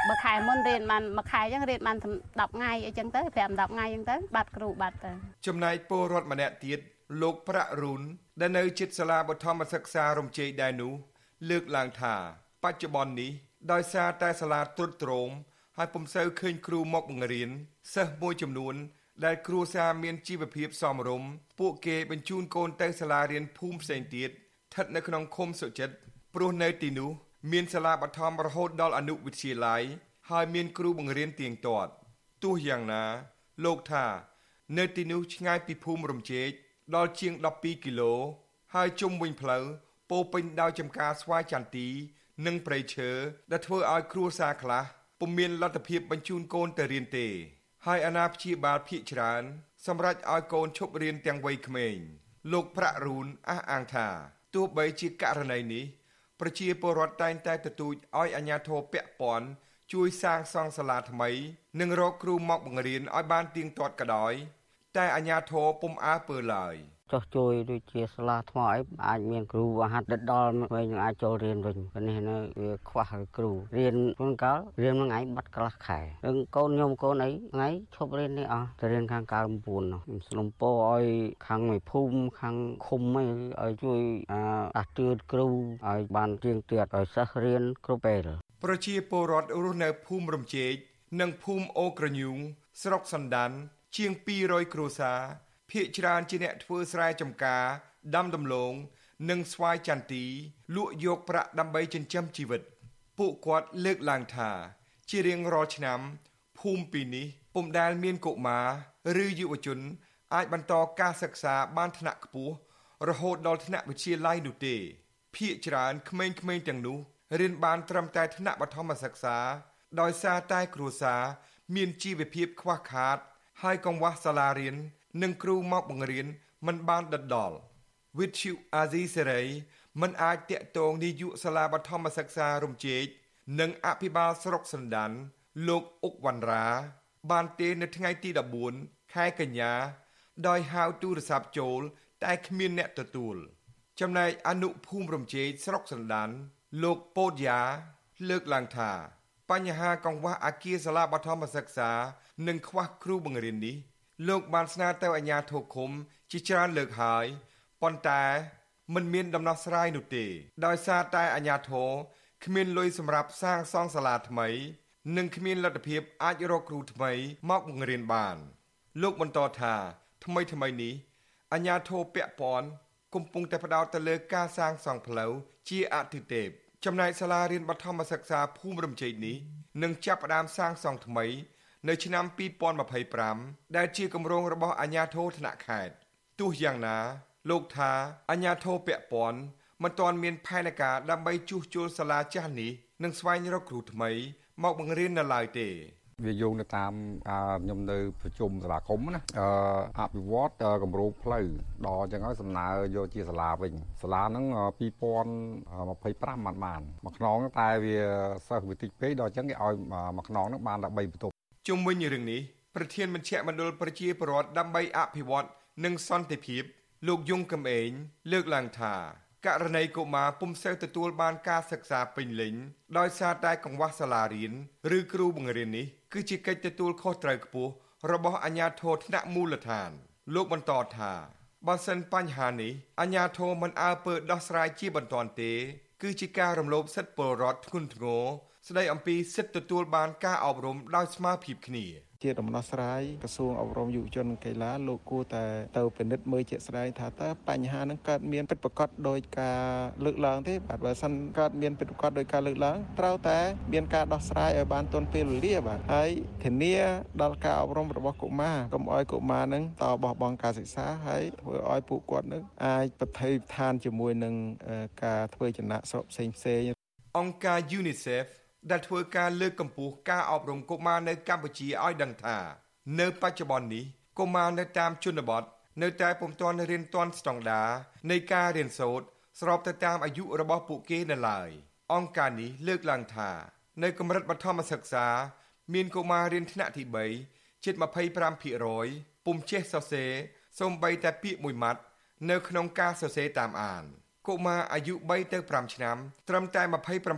បើខែមុនរៀនបានមួយខែអញ្ចឹងរៀនបាន10ថ្ងៃអីចឹងទៅ5 10ថ្ងៃអញ្ចឹងទៅបាត់គ្រូបាត់ទៅចំណែកពលរដ្ឋម្នាក់ទៀតលោកប្រាក់រូនដែលនៅជិតសាលាបឋមសិក្សារំជ័យដែរនោះលើកឡើងថា បច្ចុប្បន្ននេះដោយសារតែសាលាទ្រុឌទ្រោមហើយពុំសូវឃើញគ្រូមកបង្រៀនសិស្សមួយចំនួន ដែលគ្រួសារមានជីវភាពសមរម្យពួកគេបញ្ជូនកូនទៅសាលារៀនភូមិផ្សេងទៀតស្ថិតនៅក្នុងឃុំសុចិត្តព្រោះនៅទីនោះមានសាលាបឋមរហូតដល់អនុវិទ្យាល័យហើយមានគ្រូបង្រៀនទៀងទាត់ទោះយ៉ាងណា លោកថា នៅទីនោះឆ្ងាយពីភូមិរំជែកដល់ជាង12គីឡូហើយជុំវិញផ្លូវពោពេញដោយចំការស្វាយចន្ទីនិងព្រៃឈើដែលធ្វើឲ្យគ្រួសារខ្លះពុំមានលទ្ធភាពបញ្ជូនកូនទៅរៀនទេ ហើយអាណាព្យាបាលភ ieck ច្រើន សម្រាប់ឲ្យកូនឈប់រៀនទាំងវ័យក្មេង លោកប្រាក់រូនអះអាងថាទោះបីជាករណីនេះប្រជាពលរដ្ឋតែងតែទទូចឲ្យអាជ្ញាធរពាក់ព័ន្ធជួយសាងសង់សាលាថ្មី និងរកគ្រូមកបង្រៀនឲ្យបានទៀងទាត់ក៏ដោយ តែអាជ្ញាធរពុំអើពើឡើយ។ ចោះជួយដូចជាសាលាថ្មអីអាចមានគ្រូអាហាត់ដិតដល់វិញនឹងអាចចូលរៀនវិញព្រោះនេះនៅវាខ្វះគ្រូរៀនជួនកាលរៀនមួយថ្ងៃបាត់កន្លះខែនឹងកូនខ្ញុំកូនអីថ្ងៃឈប់រៀននេះអស់ទៅរៀនខាង9នោះខ្ញុំស្នំពោឲ្យខាងមួយភូមិខាងឃុំអីឲ្យជួយអាទឿនគ្រូឲ្យបានទៀងទាត់ឲ្យសិស្សរៀនគ្រប់ពេលប្រជាពលរដ្ឋរស់នៅភូមិរំជែកនិងភូមិអូក្រញូងស្រុកសណ្ដានជាង200គ្រួសារ ភ ieck ច្រើនជាអ្នកធ្វើស្រែចម្ការដាំដំឡូងនិងស្វាយចន្ទីលក់យកប្រាក់ដើម្បីចិញ្ចឹមជីវិត ពួកគាត់លើកឡើងថា ជារៀងរាល់ឆ្នាំភូមិពីនេះពុំដែលមានកុមារឬយុវជន អាចបន្តការសិក្សាបានថ្នាក់ខ្ពស់រហូតដល់ថ្នាក់វិទ្យាល័យនោះទេភ ieck ច្រើនក្មេងៗទាំងនោះរៀនបានត្រឹមតែថ្នាក់បឋមសិក្សា ដោយសារតែគ្រួសារមានជីវភាពខ្វះខាតហើយកង្វះសាលារៀន និងគ្រូមកបង្រៀនមិនបានដិតដល់វិទ្យុអាស៊ីសេរីមិនអាចតាក់ទងនាយកសាលាបឋមសិក្សារំជែកនិងអភិបាលស្រុកសណ្ដានលោកអុកវណ្ណរា បានទេនៅថ្ងៃទី14ខែកញ្ញា ដោយហៅទូរស័ព្ទចូល តែគ្មានអ្នកទទួល ចំណែកអនុភូមិរំជែកស្រុកសណ្ដានលោកពោតយ៉ាលើកឡើងថាបញ្ហាកង្វះអាគារសាលាបឋមសិក្សា និងខ្វះគ្រូបង្រៀននេះ លោកបានស្នើទៅអាជ្ញាធរឃុំជាច្រើនលើកហើយប៉ុន្តែមិនមានដំណោះស្រាយនោះទេ ដោយសារតែអាជ្ញាធរគ្មានលុយសម្រាប់សាងសង់សាលាថ្មី និងគ្មានលទ្ធភាពអាចរកគ្រូថ្មីមកបង្រៀនបាន លោកបន្តថាថ្មីថ្មីនេះអាជ្ញាធរពាក់ព័ន្ធកំពុងតែផ្ដោតទៅលើការសាងសង់ផ្លូវជាអតិទេពចំណែកសាលារៀនបឋមសិក្សាភូមិរំជ័យនេះនឹងចាប់ផ្ដើមសាងសង់ថ្មី នៅឆ្នាំ2025ដែលជាគម្រោងរបស់អាជ្ញាធរថ្នាក់ខេត្តទោះយ៉ាងណា លោកថាអាជ្ញាធរពាក់ព័ន្ធមិនទាន់មានផែនការដើម្បីជួសជុលសាលាចាស់នេះនិងស្វែងរកគ្រូថ្មី មកបង្រៀននៅឡើយទេវាយោងទៅតាមខ្ញុំនៅប្រជុំសាលាគុំណាអឺអភិវឌ្ឍគម្រោងផ្លូវដល់អញ្ចឹងហើយសំណើយកជាសាលាវិញសាលាហ្នឹង2025បានបានមួយខ្នងតែវាសិស្សវាតិចពេកដល់អញ្ចឹងគេឲ្យមួយខ្នងហ្នឹងបានតែ3បន្ទប់ ជុំវិញរឿងនេះប្រធានមជ្ឈមណ្ឌលប្រជាពលរដ្ឋដើម្បីអភិវឌ្ឍនិងសន្តិភាពលោកយងកំឯងលើកឡើងថាករណីកុមារពុំសូវទទួលបានការសិក្សាពេញលេញដោយសារតែកង្វះសាលារៀនឬគ្រូបង្រៀននេះគឺជាកិច្ចទទួលខុសត្រូវខ្ពស់របស់អាជ្ញាធរថ្នាក់មូលដ្ឋាន លោកបន្តថាបើសិនបញ្ហានេះអាជ្ញាធរមិនអើពើដោះស្រាយជាបន្ទាន់ទេ គឺជាការរំលោភសិទ្ធិពលរដ្ឋធ្ងន់ធ្ងរ ស្ដីអំពីសិទ្ធិទទួលបានការអប់រំដោយស្មើភាពគ្នា។ជាដំណោះស្រាយក្រសួងអប់រំយុវជននិងកីឡាលោកគួរតែទៅពិនិត្យមើលជាក់ស្ដែងថាតើបញ្ហានឹងកើតមានពិតប្រាកដដោយការលើកឡើងទេបាទបើសិនកើតមានពិតប្រាកដដោយការលើកឡើងត្រូវតែមានការដោះស្រាយឲ្យបានទាន់ពេលវេលាបាទហើយធានាដល់ការអប់រំរបស់កុមារកុំឲ្យកុមារនឹងតបោះបង់ការសិក្សាហើយធ្វើឲ្យពួកគាត់នឹងអាចប្រថុយឋានជាមួយនឹងការធ្វើចំណាក់ស្រុកផ្សេងផ្សេងអង្គការ UNICEF ដែលធ្វើការលើកកម្ពស់ការអប់រំកុមារនៅកម្ពុជាឲ្យដឹងថា នៅបច្ចុប្បន្ននេះកុមារនៅតាមជនបទនៅតែពុំទាន់រៀនទាន់ស្តង់ដារនៃការរៀនសូត្រស្របទៅតាមអាយុរបស់ពួកគេនៅឡើយអង្គការនេះលើកឡើងថា នៅកម្រិតបឋមសិក្សា មានកុមាររៀនថ្នាក់ទី3ជិត25%ពុំចេះសរសេរសូម្បីតែពាក្យមួយម៉ាត់នៅក្នុងការសរសេរតាមអានកុមារអាយុ3ទៅ5ឆ្នាំត្រឹមតែ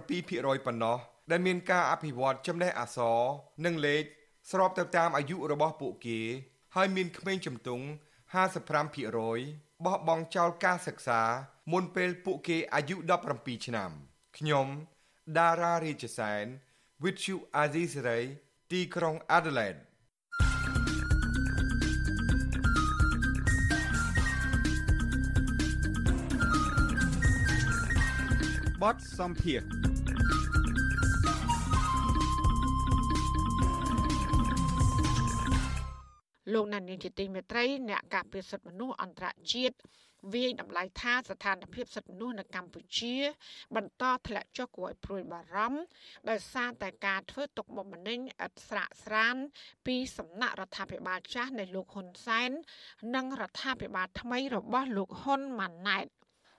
27%ប៉ុណ្ណោះ ដែលមានការអភិវឌ្ឍចំណេះអក្សរនិងលេខស្របទៅតាមអាយុរបស់ពួកគេ ហើយមានក្មេងជំទង់55%បោះបង់ចោលការសិក្សា មុនពេលពួកគេអាយុ17ឆ្នាំខ្ញុំដារ៉ារាជសែន With you Azisari ទីក្រុង Adelaide បទសំភារ លោកណានីជាទីមេត្រីអ្នកការពារសិទ្ធិមនុស្សអន្តរជាតិវាយតម្លៃថាស្ថានភាពសិទ្ធិមនុស្សនៅកម្ពុជា បន្តធ្លាក់ចុះគួរឲ្យព្រួយបារម្ភដោយសារតែការធ្វើទុកបុកម្នេញឥតស្រាកស្រាន ពីសំណាក់រដ្ឋាភិបាលចាស់នៃលោកហ៊ុនសែននិងរដ្ឋាភិបាលថ្មីរបស់លោកហ៊ុនម៉ាណែត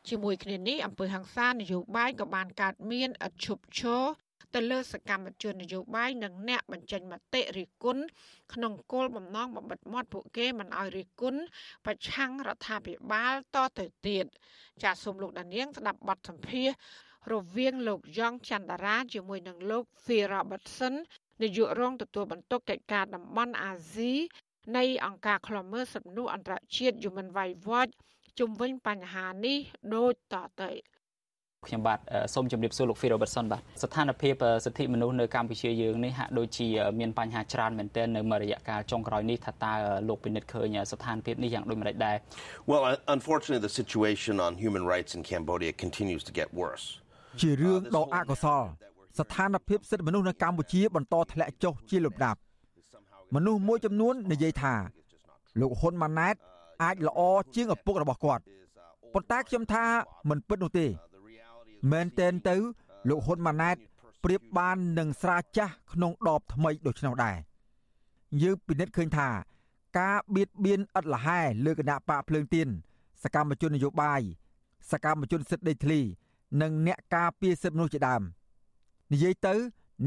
ជាមួយគ្នានេះអង្គើហ ংস ានយោបាយក៏បានកើតមានឥតឈប់ឈរ ទៅលើសកម្មជននយោបាយនិងអ្នកបញ្ចេញមតិរិះគន់ក្នុងគោលបំណងបំបិទមាត់ពួកគេមិនឲ្យរិះគន់ប្រឆាំងរដ្ឋាភិបាលតទៅទៀតចាសសូមលោកដានៀងស្ដាប់បទសម្ភាសរវាងលោកយ៉ងច័ន្ទរាជាមួយនឹងលោក Phil Robertson នាយករងទទួលបន្ទុកកិច្ចការតំបន់អាស៊ីនៃអង្គការឃ្លាំមើលសិទ្ធិមនុស្សអន្តរជាតិ Human Rights Watch ជុំវិញបញ្ហានេះដូចតទៅ ខ្ញុំបាទសូមជម្រាបសួរលោក Phil Robertson បាទស្ថានភាពសិទ្ធិមនុស្សនៅកម្ពុជាយើងនេះហាក់ដូចជាមានបញ្ហាច្រើនមែនទែននៅមួយរយៈកាលចុងក្រោយនេះថាតើលោកពិនិត្យឃើញស្ថានភាពនេះយ៉ាងដូចម្តេចដែរ Well unfortunately the situation on human rights in Cambodia continues to get worse ជារឿងដ៏អកុសលស្ថានភាពសិទ្ធិមនុស្សនៅកម្ពុជាបន្តធ្លាក់ចុះជាលំដាប់មនុស្សមួយចំនួននិយាយថា លោកហ៊ុនម៉ាណែត អាចល្អជាងឪពុករបស់គាត់ប៉ុន្តែខ្ញុំថាមិនពិតនោះទេ មែនតែនទៅលោកហ៊ុនម៉ាណែតប្រៀបបាននឹងស្រាចាស់ក្នុងដបថ្មីដូច្នោះដែរយើងពិនិត្យឃើញថាការបៀតបៀនឥតលហែលើគណៈបកភ្លើងទៀនសកម្មជននយោបាយសកម្មជនសិទ្ធិដីធ្លី និងអ្នកការពារសិទ្ធិមនុស្សជាដើមនិយាយទៅ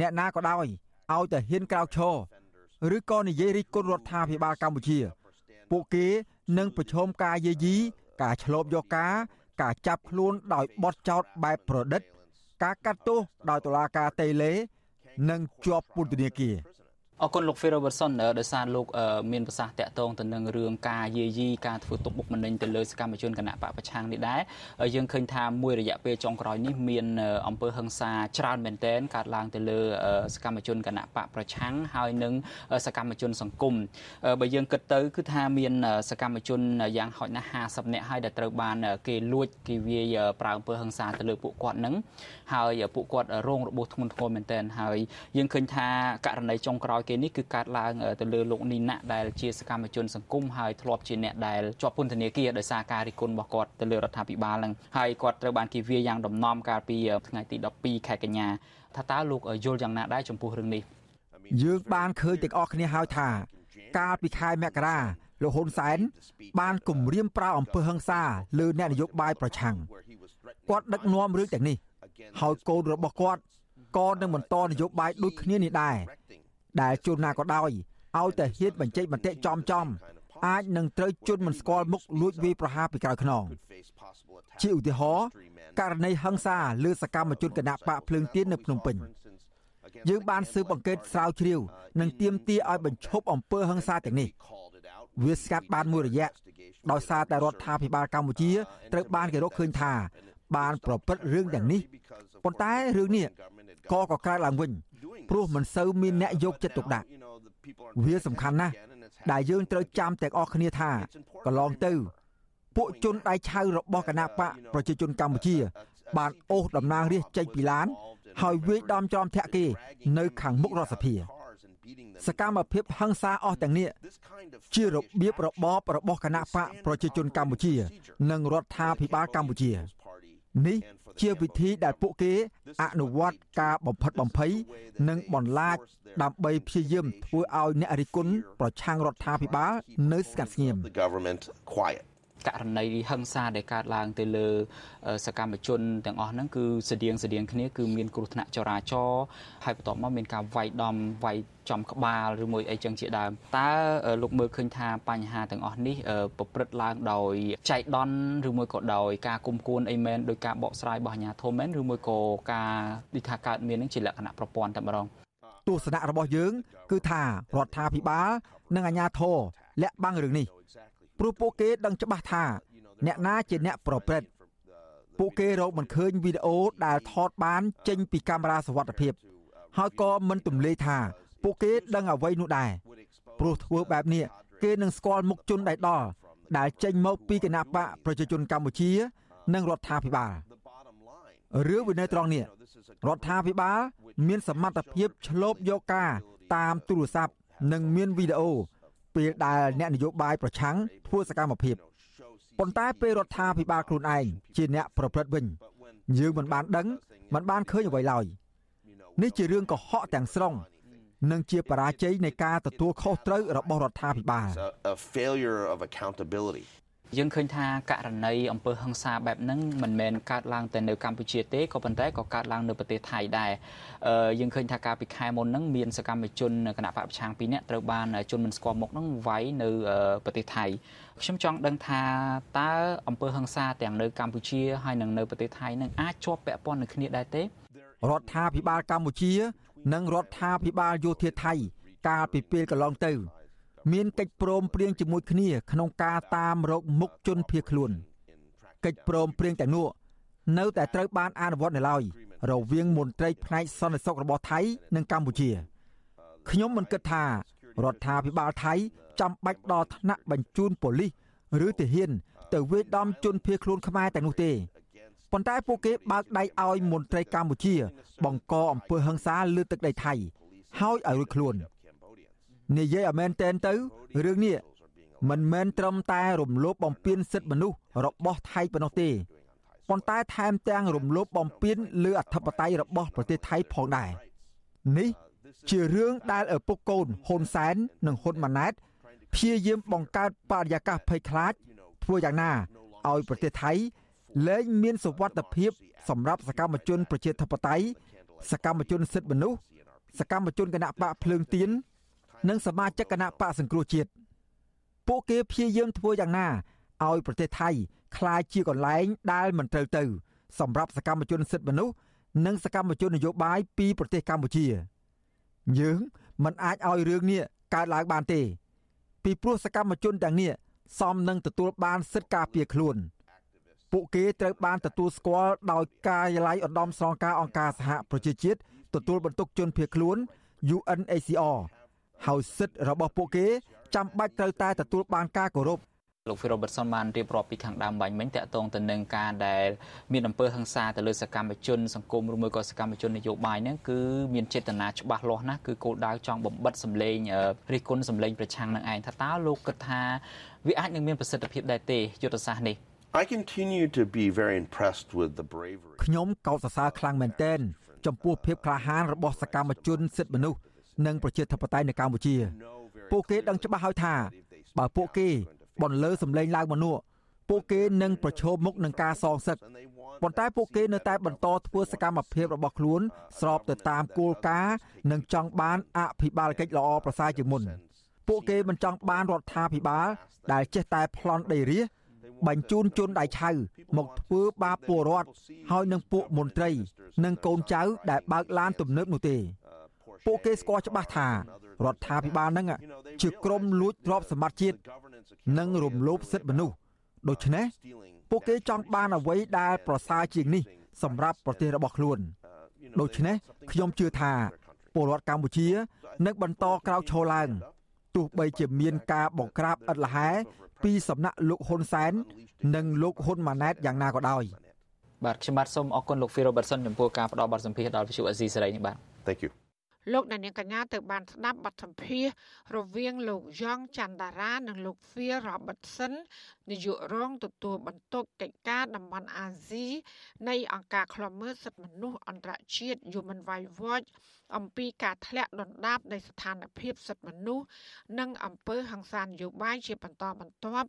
អ្នកណាក៏ដោយឲ្យតែហ៊ានក្រោកឈរឬក៏និយាយរិះគន់រដ្ឋាភិបាលកម្ពុជា ពួកគេនឹងប្រឈមការយាយីការឆ្លូបយកការ ការចាប់ខ្លួនដោយបទចោទបែបប្រឌិត ការកាត់ទោសដោយតុលាការតេឡេនិងជាប់ពន្ធនាគារ អរគុណលោក Phil Robertson ដោយសារលោកមានប្រសាសន៍តាក់ទងទៅនឹងរឿងការយាយីការធ្វើទុកបុកម្នេញទៅលើសកម្មជនគណៈបកប្រឆាំងនេះដែរយើងឃើញថាមួយរយៈពេលចុងក្រោយនេះមានអង្គើហឹង្សាច្រើនមែនទែនកើតឡើងទៅលើសកម្មជនគណៈបកប្រឆាំងហើយនិងសកម្មជនសង្គមបើយើងគិតទៅគឺថាមានសកម្មជនយ៉ាងហោចណាស់50នាក់ហើយដែលត្រូវបានគេលួចគេវាយប្រើអង្គើហឹង្សាទៅលើពួកគាត់នឹងហើយពួកគាត់រងរបួសធ្ងន់ធ្ងរមែនទែនហើយយើងឃើញថាករណីចុងក្រោយគេនេះគឺកើតឡើងទៅលើលោកនីណាដែលជាសកម្មជនសង្គមហើយធ្លាប់ជាអ្នកដែលជាប់ពន្ធនាគារដោយសារការរិះគន់របស់គាត់ទៅលើរដ្ឋាភិបាលនឹងហើយគាត់ត្រូវបានគេវាយយ៉ាងដំណំកាលពីថ្ងៃទី12ខែកញ្ញាថាតើលោកយល់យ៉ាងណាដែរចំពោះរឿងនេះយើងបានឃើញទាំងអស់គ្នាហើយថា កាលពីខែមករាលោកហ៊ុនសែនបានគម្រាមប្រើអំពើហិង្សាលើអ្នកនយោបាយប្រឆាំងគាត់ដឹកនាំរឿងទាំងនេះហើយកូនរបស់គាត់ក៏នឹងបន្តនយោបាយដូចគ្នានេះដែរ ដែលជួនណាក៏ដោយឲ្យតែហ៊ានបញ្ចេញមតិចំចំអាចនឹងត្រូវជន់មិនស្គាល់មុខលួចវាយប្រហារពីក្រៅខ្នងជាឧទាហរណ៍ករណីហិង្សាលើសកម្មជនគណៈបកភ្លើងទៀននៅភ្នំពេញយើងបានស៊ើបអង្កេតស្រាវជ្រាវនិងទាមទារឲ្យបញ្ឈប់អំពើហិង្សាទាំងនេះវាស្កាត់បានមួយរយៈដោយសារតែរដ្ឋាភិបាលកម្ពុជាត្រូវបានគេរកឃើញថាបានប្រព្រឹត្តរឿងទាំងនេះប៉ុន្តែរឿងនេះក៏កកើតឡើងវិញ ព្រោះមិនសូវមានអ្នកយកចិត្តទុកដាក់វាសំខាន់ណាស់ដែលយើងត្រូវចាំទាំងអស់គ្នាថាកន្លងទៅ ពួកជនដៃឆៅរបស់គណៈបកប្រជាជនកម្ពុជា បានអូសតំណាងរាស្ត្រចេញពីឡាន ហើយវាយដំចំធាក់គេ នៅខាងមុខរដ្ឋសភាសកម្មភាពហិង្សាអស់ទាំងនេះជារបៀបរបបរបស់គណៈបកប្រជាជនកម្ពុជា និងរដ្ឋាភិបាលកម្ពុជា នេះជាវិធីដែលពួកគេអនុវត្តការបំផិតបំភ័យនិងបន្លាចដើម្បីព្យាយាមធ្វើឲ្យអ្នករិះគន់ប្រឆាំងរដ្ឋាភិបាលនៅស្ងាត់ស្ងៀម ករណីហិង្សាដែលកើតឡើងទៅលើសកម្មជនទាំងអស់ហ្នឹងគឺស្តៀងស្តៀងគ្នាគឺមានគ្រោះថ្នាក់ចរាចរណ៍ហើយបន្ទាប់មកមានការវាយដំវាយចំក្បាលឬមួយអីចឹងជាដើមតើលោកមើលឃើញថាបញ្ហាទាំងអស់នេះប្រព្រឹត្តឡើងដោយចៃដន្យឬមួយក៏ដោយការគុំគួនអីមែនដោយការបកស្រាយរបស់អាជ្ញាធរមែនឬមួយក៏ការដូចថាកើតមាននឹងជាលក្ខណៈប្រព័ន្ធតែម្ដងទស្សនៈរបស់យើង គឺថារដ្ឋាភិបាលនិងអាជ្ញាធរលាក់បាំងរឿងនេះ ព្រោះពួកគេដឹងច្បាស់ថា អ្នកណាជាអ្នកប្រព្រឹត្តពួកគេរកមិនឃើញវីដេអូដែលថតបានចេញពីកាមេរ៉ាសវត្ថិភាព ហើយក៏មិនទម្លាយថា ពួកគេដឹងអ្វីនោះដែរព្រោះធ្វើបែបនេះគេនឹងស្គាល់មុខជនដែលដល់ដែលចេញមកពីគណៈបកប្រជាជនកម្ពុជា និងរដ្ឋាភិបាលរឿងវានៅត្រង់នេះរដ្ឋាភិបាល មានសមត្ថភាពឆ្លូបយកការតាមទូរស័ព្ទនិងមានវីដេអូ ពេលដែលអ្នកនយោបាយប្រឆាំងធ្វើសកម្មភាពប៉ុន្តែពេលរដ្ឋាភិបាលខ្លួនឯងជាអ្នកប្រព្រឹត្តវិញយើងមិនបានដឹងមិនបានឃើញអ្វីឡើយនេះជារឿងកុហកទាំងស្រុងនិងជាបរាជ័យនៃការទទួលខុសត្រូវរបស់រដ្ឋាភិបាល យើងឃើញថាករណីអំពើហិង្សាបែបហ្នឹងមិនមែនកើតឡើងតែនៅកម្ពុជាទេក៏ប៉ុន្តែក៏កើតឡើងនៅប្រទេសថៃដែរយើងឃើញថាកាលពីខែមុនហ្នឹងមានសកម្មជនគណៈបកប្រឆាំងពីរនាក់ត្រូវបានជនមិនស្គាល់មុខហ្នឹងវាយនៅប្រទេសថៃខ្ញុំចង់ដឹងថាតើអំពើហិង្សាទាំងនៅកម្ពុជាហើយនិងនៅប្រទេសថៃនឹងអាចជាប់ពាក់ព័ន្ធនឹងគ្នាដែរទេរដ្ឋាភិបាលកម្ពុជា និងរដ្ឋាភិបាលយោធាថៃ កាលពីពេលកន្លងទៅ មានកិច្ចព្រមព្រៀងជាមួយគ្នាក្នុងការតាមរកមុខជនភៀសខ្លួនកិច្ចព្រមព្រៀងទាំងនោះនៅតែត្រូវបានអនុវត្តនៅឡើយរវាងមន្ត្រីផ្នែកសន្តិសុខរបស់ថៃនិងកម្ពុជាខ្ញុំមិនគិតថារដ្ឋាភិបាលថៃចាំបាច់ដល់ថ្នាក់បញ្ជូនប៉ូលីសឬទាហាន ទៅវាយដំជនភៀសខ្លួនខ្មែរតែនោះទេប៉ុន្តែពួកគេបើកដៃឲ្យមន្ត្រីកម្ពុជា បង្កអំពើហិង្សាលើទឹកដីថៃហើយឲ្យរួចខ្លួន និយាយឲ្យមែនតែនទៅរឿងនេះមិនមែនត្រឹមតែរំលោភបំពានសិទ្ធិមនុស្សរបស់ថៃប៉ុណ្ណោះទេប៉ុន្តែថែមទាំងរំលោភបំពានលើអធិបតេយ្យរបស់ប្រទេសថៃផងដែរនេះជារឿងដែលឪពុកកូនហ៊ុនសែននិងហ៊ុនម៉ាណែតព្យាយាមបង្កើតបរិយាកាសភ័យខ្លាចធ្វើយ៉ាងណាឲ្យប្រទេសថៃលែងមានសុវត្ថិភាពសម្រាប់សកម្មជនប្រជាធិបតេយ្យសកម្មជនសិទ្ធិមនុស្សសកម្មជនគណៈបកភ្លើងទៀន និងសមាជិកគណៈបកសង្គ្រោះជាតិពួកគេព្យាយាមធ្វើយ៉ាងណាឲ្យប្រទេសថៃក្លាយជាកន្លែងដែលមិនត្រូវទៅ សម្រាប់សកម្មជនសិទ្ធិមនុស្សនិងសកម្មជននយោបាយពីប្រទេសកម្ពុជាយើងមិនអាចឲ្យរឿងនេះកើតឡើងបានទេ ពីព្រោះសកម្មជនទាំងនេះសមនឹងទទួលបានសិទ្ធិការពារខ្លួន ពួកគេត្រូវបានទទួលស្គាល់ដោយការិយាល័យឧត្តមស្នងការអង្គការសហប្រជាជាតិទទួលបន្ទុកជនភៀសខ្លួន UNHCR ហើយសិទ្ធិរបស់ពួកគេចាំបាច់ត្រូវតែទទួលបានការគោរពលោក Phil Robertson បានរៀបរាប់ពីខាងដើមបាញ់មិញតកតងទៅនឹងការដែលមានអំពើហិង្សាទៅលើសកម្មជនសង្គមឬមួយក៏សកម្មជននយោបាយហ្នឹងគឺមានចេតនាច្បាស់លាស់ណាស់គឺគោលដៅចង់បំបិតសម្លេងរិះគន់សម្លេងប្រឆាំងនឹងឯងថាតើលោកគិតថាវាអាចនឹងមានប្រសិទ្ធភាពដែរទេយុទ្ធសាស្ត្រនេះ I continue to be very impressed with the bravery ខ្ញុំកោតសរសើរខ្លាំងមែនទែនចំពោះភាពក្លាហានរបស់សកម្មជនសិទ្ធិមនុស្ស និងប្រជាធិបតេយ្យនៅកម្ពុជា ពួកគេដឹងច្បាស់ហើយថាបើពួកគេបន្លឺសម្លេងឡើងមកនោះពួកគេនឹងប្រឈមមុខនឹងការសងសឹកប៉ុន្តែពួកគេនៅតែបន្តធ្វើសកម្មភាពរបស់ខ្លួន ស្របទៅតាមគោលការណ៍និងចង់បានអភិបាលកិច្ចល្អប្រសើរជាងមុនពួកគេមិនចង់បានរដ្ឋាភិបាល ដែលចេះតែប្លន់ដីរាជបញ្ជូនជនដៃឆៅមកធ្វើបាបពលរដ្ឋហើយនឹងពួកមន្ត្រី និងកូនចៅដែលបើកឡានទំនើបនោះទេ ពួកគេស្គាល់ច្បាស់ថារដ្ឋាភិបាលនឹងជាក្រុមលួចទ្រព្យសម្បត្តិជាតិនិងរំលោភសិទ្ធិមនុស្សដូច្នេះពួកគេចង់បានអ្វីដែលប្រសើរជាងនេះ សម្រាប់ប្រទេសរបស់ខ្លួនដូច្នេះខ្ញុំជឿថាពលរដ្ឋកម្ពុជានឹងបន្តក្រោកឈរឡើងទោះបីជាមានការបង្ក្រាបឥតលហែពីសំណាក់លោកហ៊ុនសែន និងលោកហ៊ុនម៉ាណែតយ៉ាងណាក៏ដោយបាទខ្ញុំបាទសូមអរគុណលោក Phil Robertson ចំពោះការផ្ដល់បទសម្ភាសន៍ដល់វិទ្យុអេស៊ីសេរីនេះបាទ Thank you លោកអ្នកនាងកញ្ញាទៅបានស្ដាប់បទសម្ភាសន៍រវាងលោកយ៉ងច័ន្ទតារានិងលោក Phil Robertson នាយករងទទួលបន្ទុកកិច្ចការតំបន់អាស៊ីនៃអង្គការឃ្លាំមើលសិទ្ធិមនុស្សអន្តរជាតិ Human Rights Watch អំពីការធ្លាក់ដុនដាបនៃស្ថានភាពសិទ្ធិមនុស្សនិងអំពើហិង្សានយោបាយជាបន្តបន្ទាប់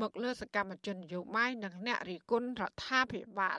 មកលើសកម្មជននយោបាយនិងអ្នករិះគន់រដ្ឋាភិបាល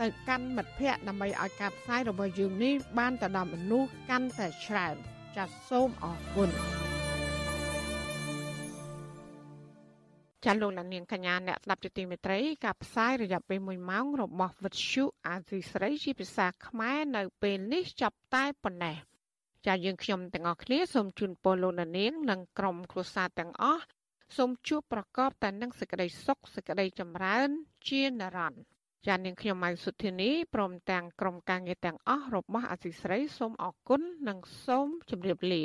ទៅកាន់មិត្តភ័ក្តិដើម្បីឲ្យការផ្សាយរបស់យើងនេះបានទៅដល់មនុស្សកាន់តែច្រើនចាសសូមអរគុណចាលោកនាងកញ្ញា អ្នកស្ដាប់ជាទីមេត្រីការផ្សាយរយៈពេល1ម៉ោងរបស់វិទ្យុអាស៊ីស្រីជាភាសាខ្មែរនៅពេលនេះចាប់តែប៉ុណ្ណេះចាយើងខ្ញុំទាំងអស់គ្នាសូមជូនពរលោកនាងនិងក្រុមគ្រួសារទាំងអស់សូមជួបប្រកបតែនឹងសេចក្តីសុខសេចក្តីចម្រើន ជានិរន្តរ៍ ចានាងខ្ញុំម៉ៅសុធានីព្រមទាំងក្រុមការងារទាំងអស់របស់អសីស្រីសូមអរគុណនិងសូមជម្រាបលា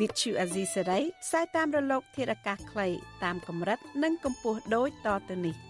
វិទ្យុអាស៊ីសេរីផ្សាយតាមរលក ធារកាសខ្លីតាមកម្រិត និងកម្ពស់ដូចតទៅនេះ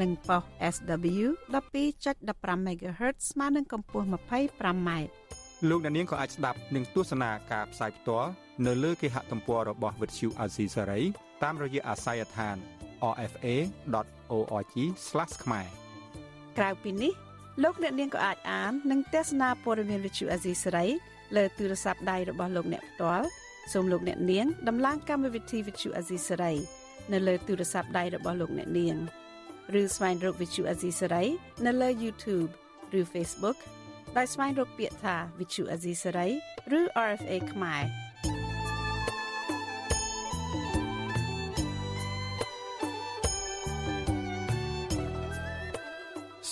និងប៉ុស SW 12.15 MHz ស្មើនឹងកម្ពស់ 25m លោកអ្នកនាងក៏អាចស្ដាប់និងទស្សនាការផ្សាយផ្ទាល់នៅលើគេហទំព័ររបស់ Vuthu Azizi Saray តាមរយៈអាស័យដ្ឋាន rfa.org/ ខ្មែរក្រៅពីនេះលោកអ្នកនាងក៏អាចអាននិងទស្សនាព័ត៌មាន Vuthu Azizi Saray លើទូរស័ព្ទដៃរបស់លោកអ្នកផ្ទាល់សូមលោកអ្នកនាង ដំឡើងកម្មវិធី Vuthu Azizi Saray នៅលើទូរស័ព្ទដៃរបស់លោកអ្នកនាង ឬស្វែងរក Vuthu Azizi Saray នៅលើ YouTube ឬ Facebook ដោយស្វែងរកពាក្យថា Vuthu Azizi Saray ឬ RFA ខ្មែរ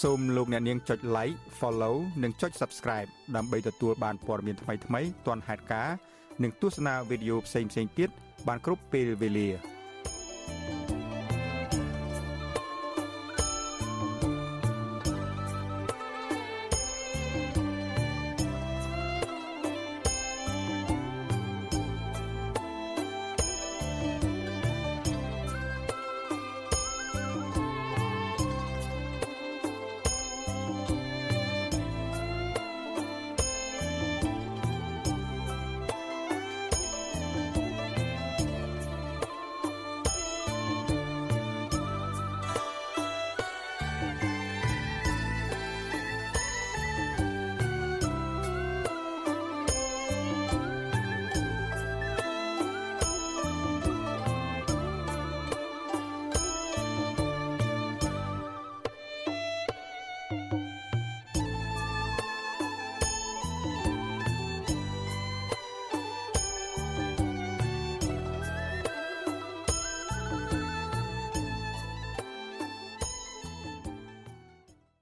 សូមលោកអ្នកនាងចុច like follow និងចុច subscribe ដើម្បីទទួលបានព័ត៌មានថ្មីៗទាន់ហេតុការណ៍និងទស្សនាវីដេអូផ្សេងៗទៀតបានគ្រប់ពេលវេលា។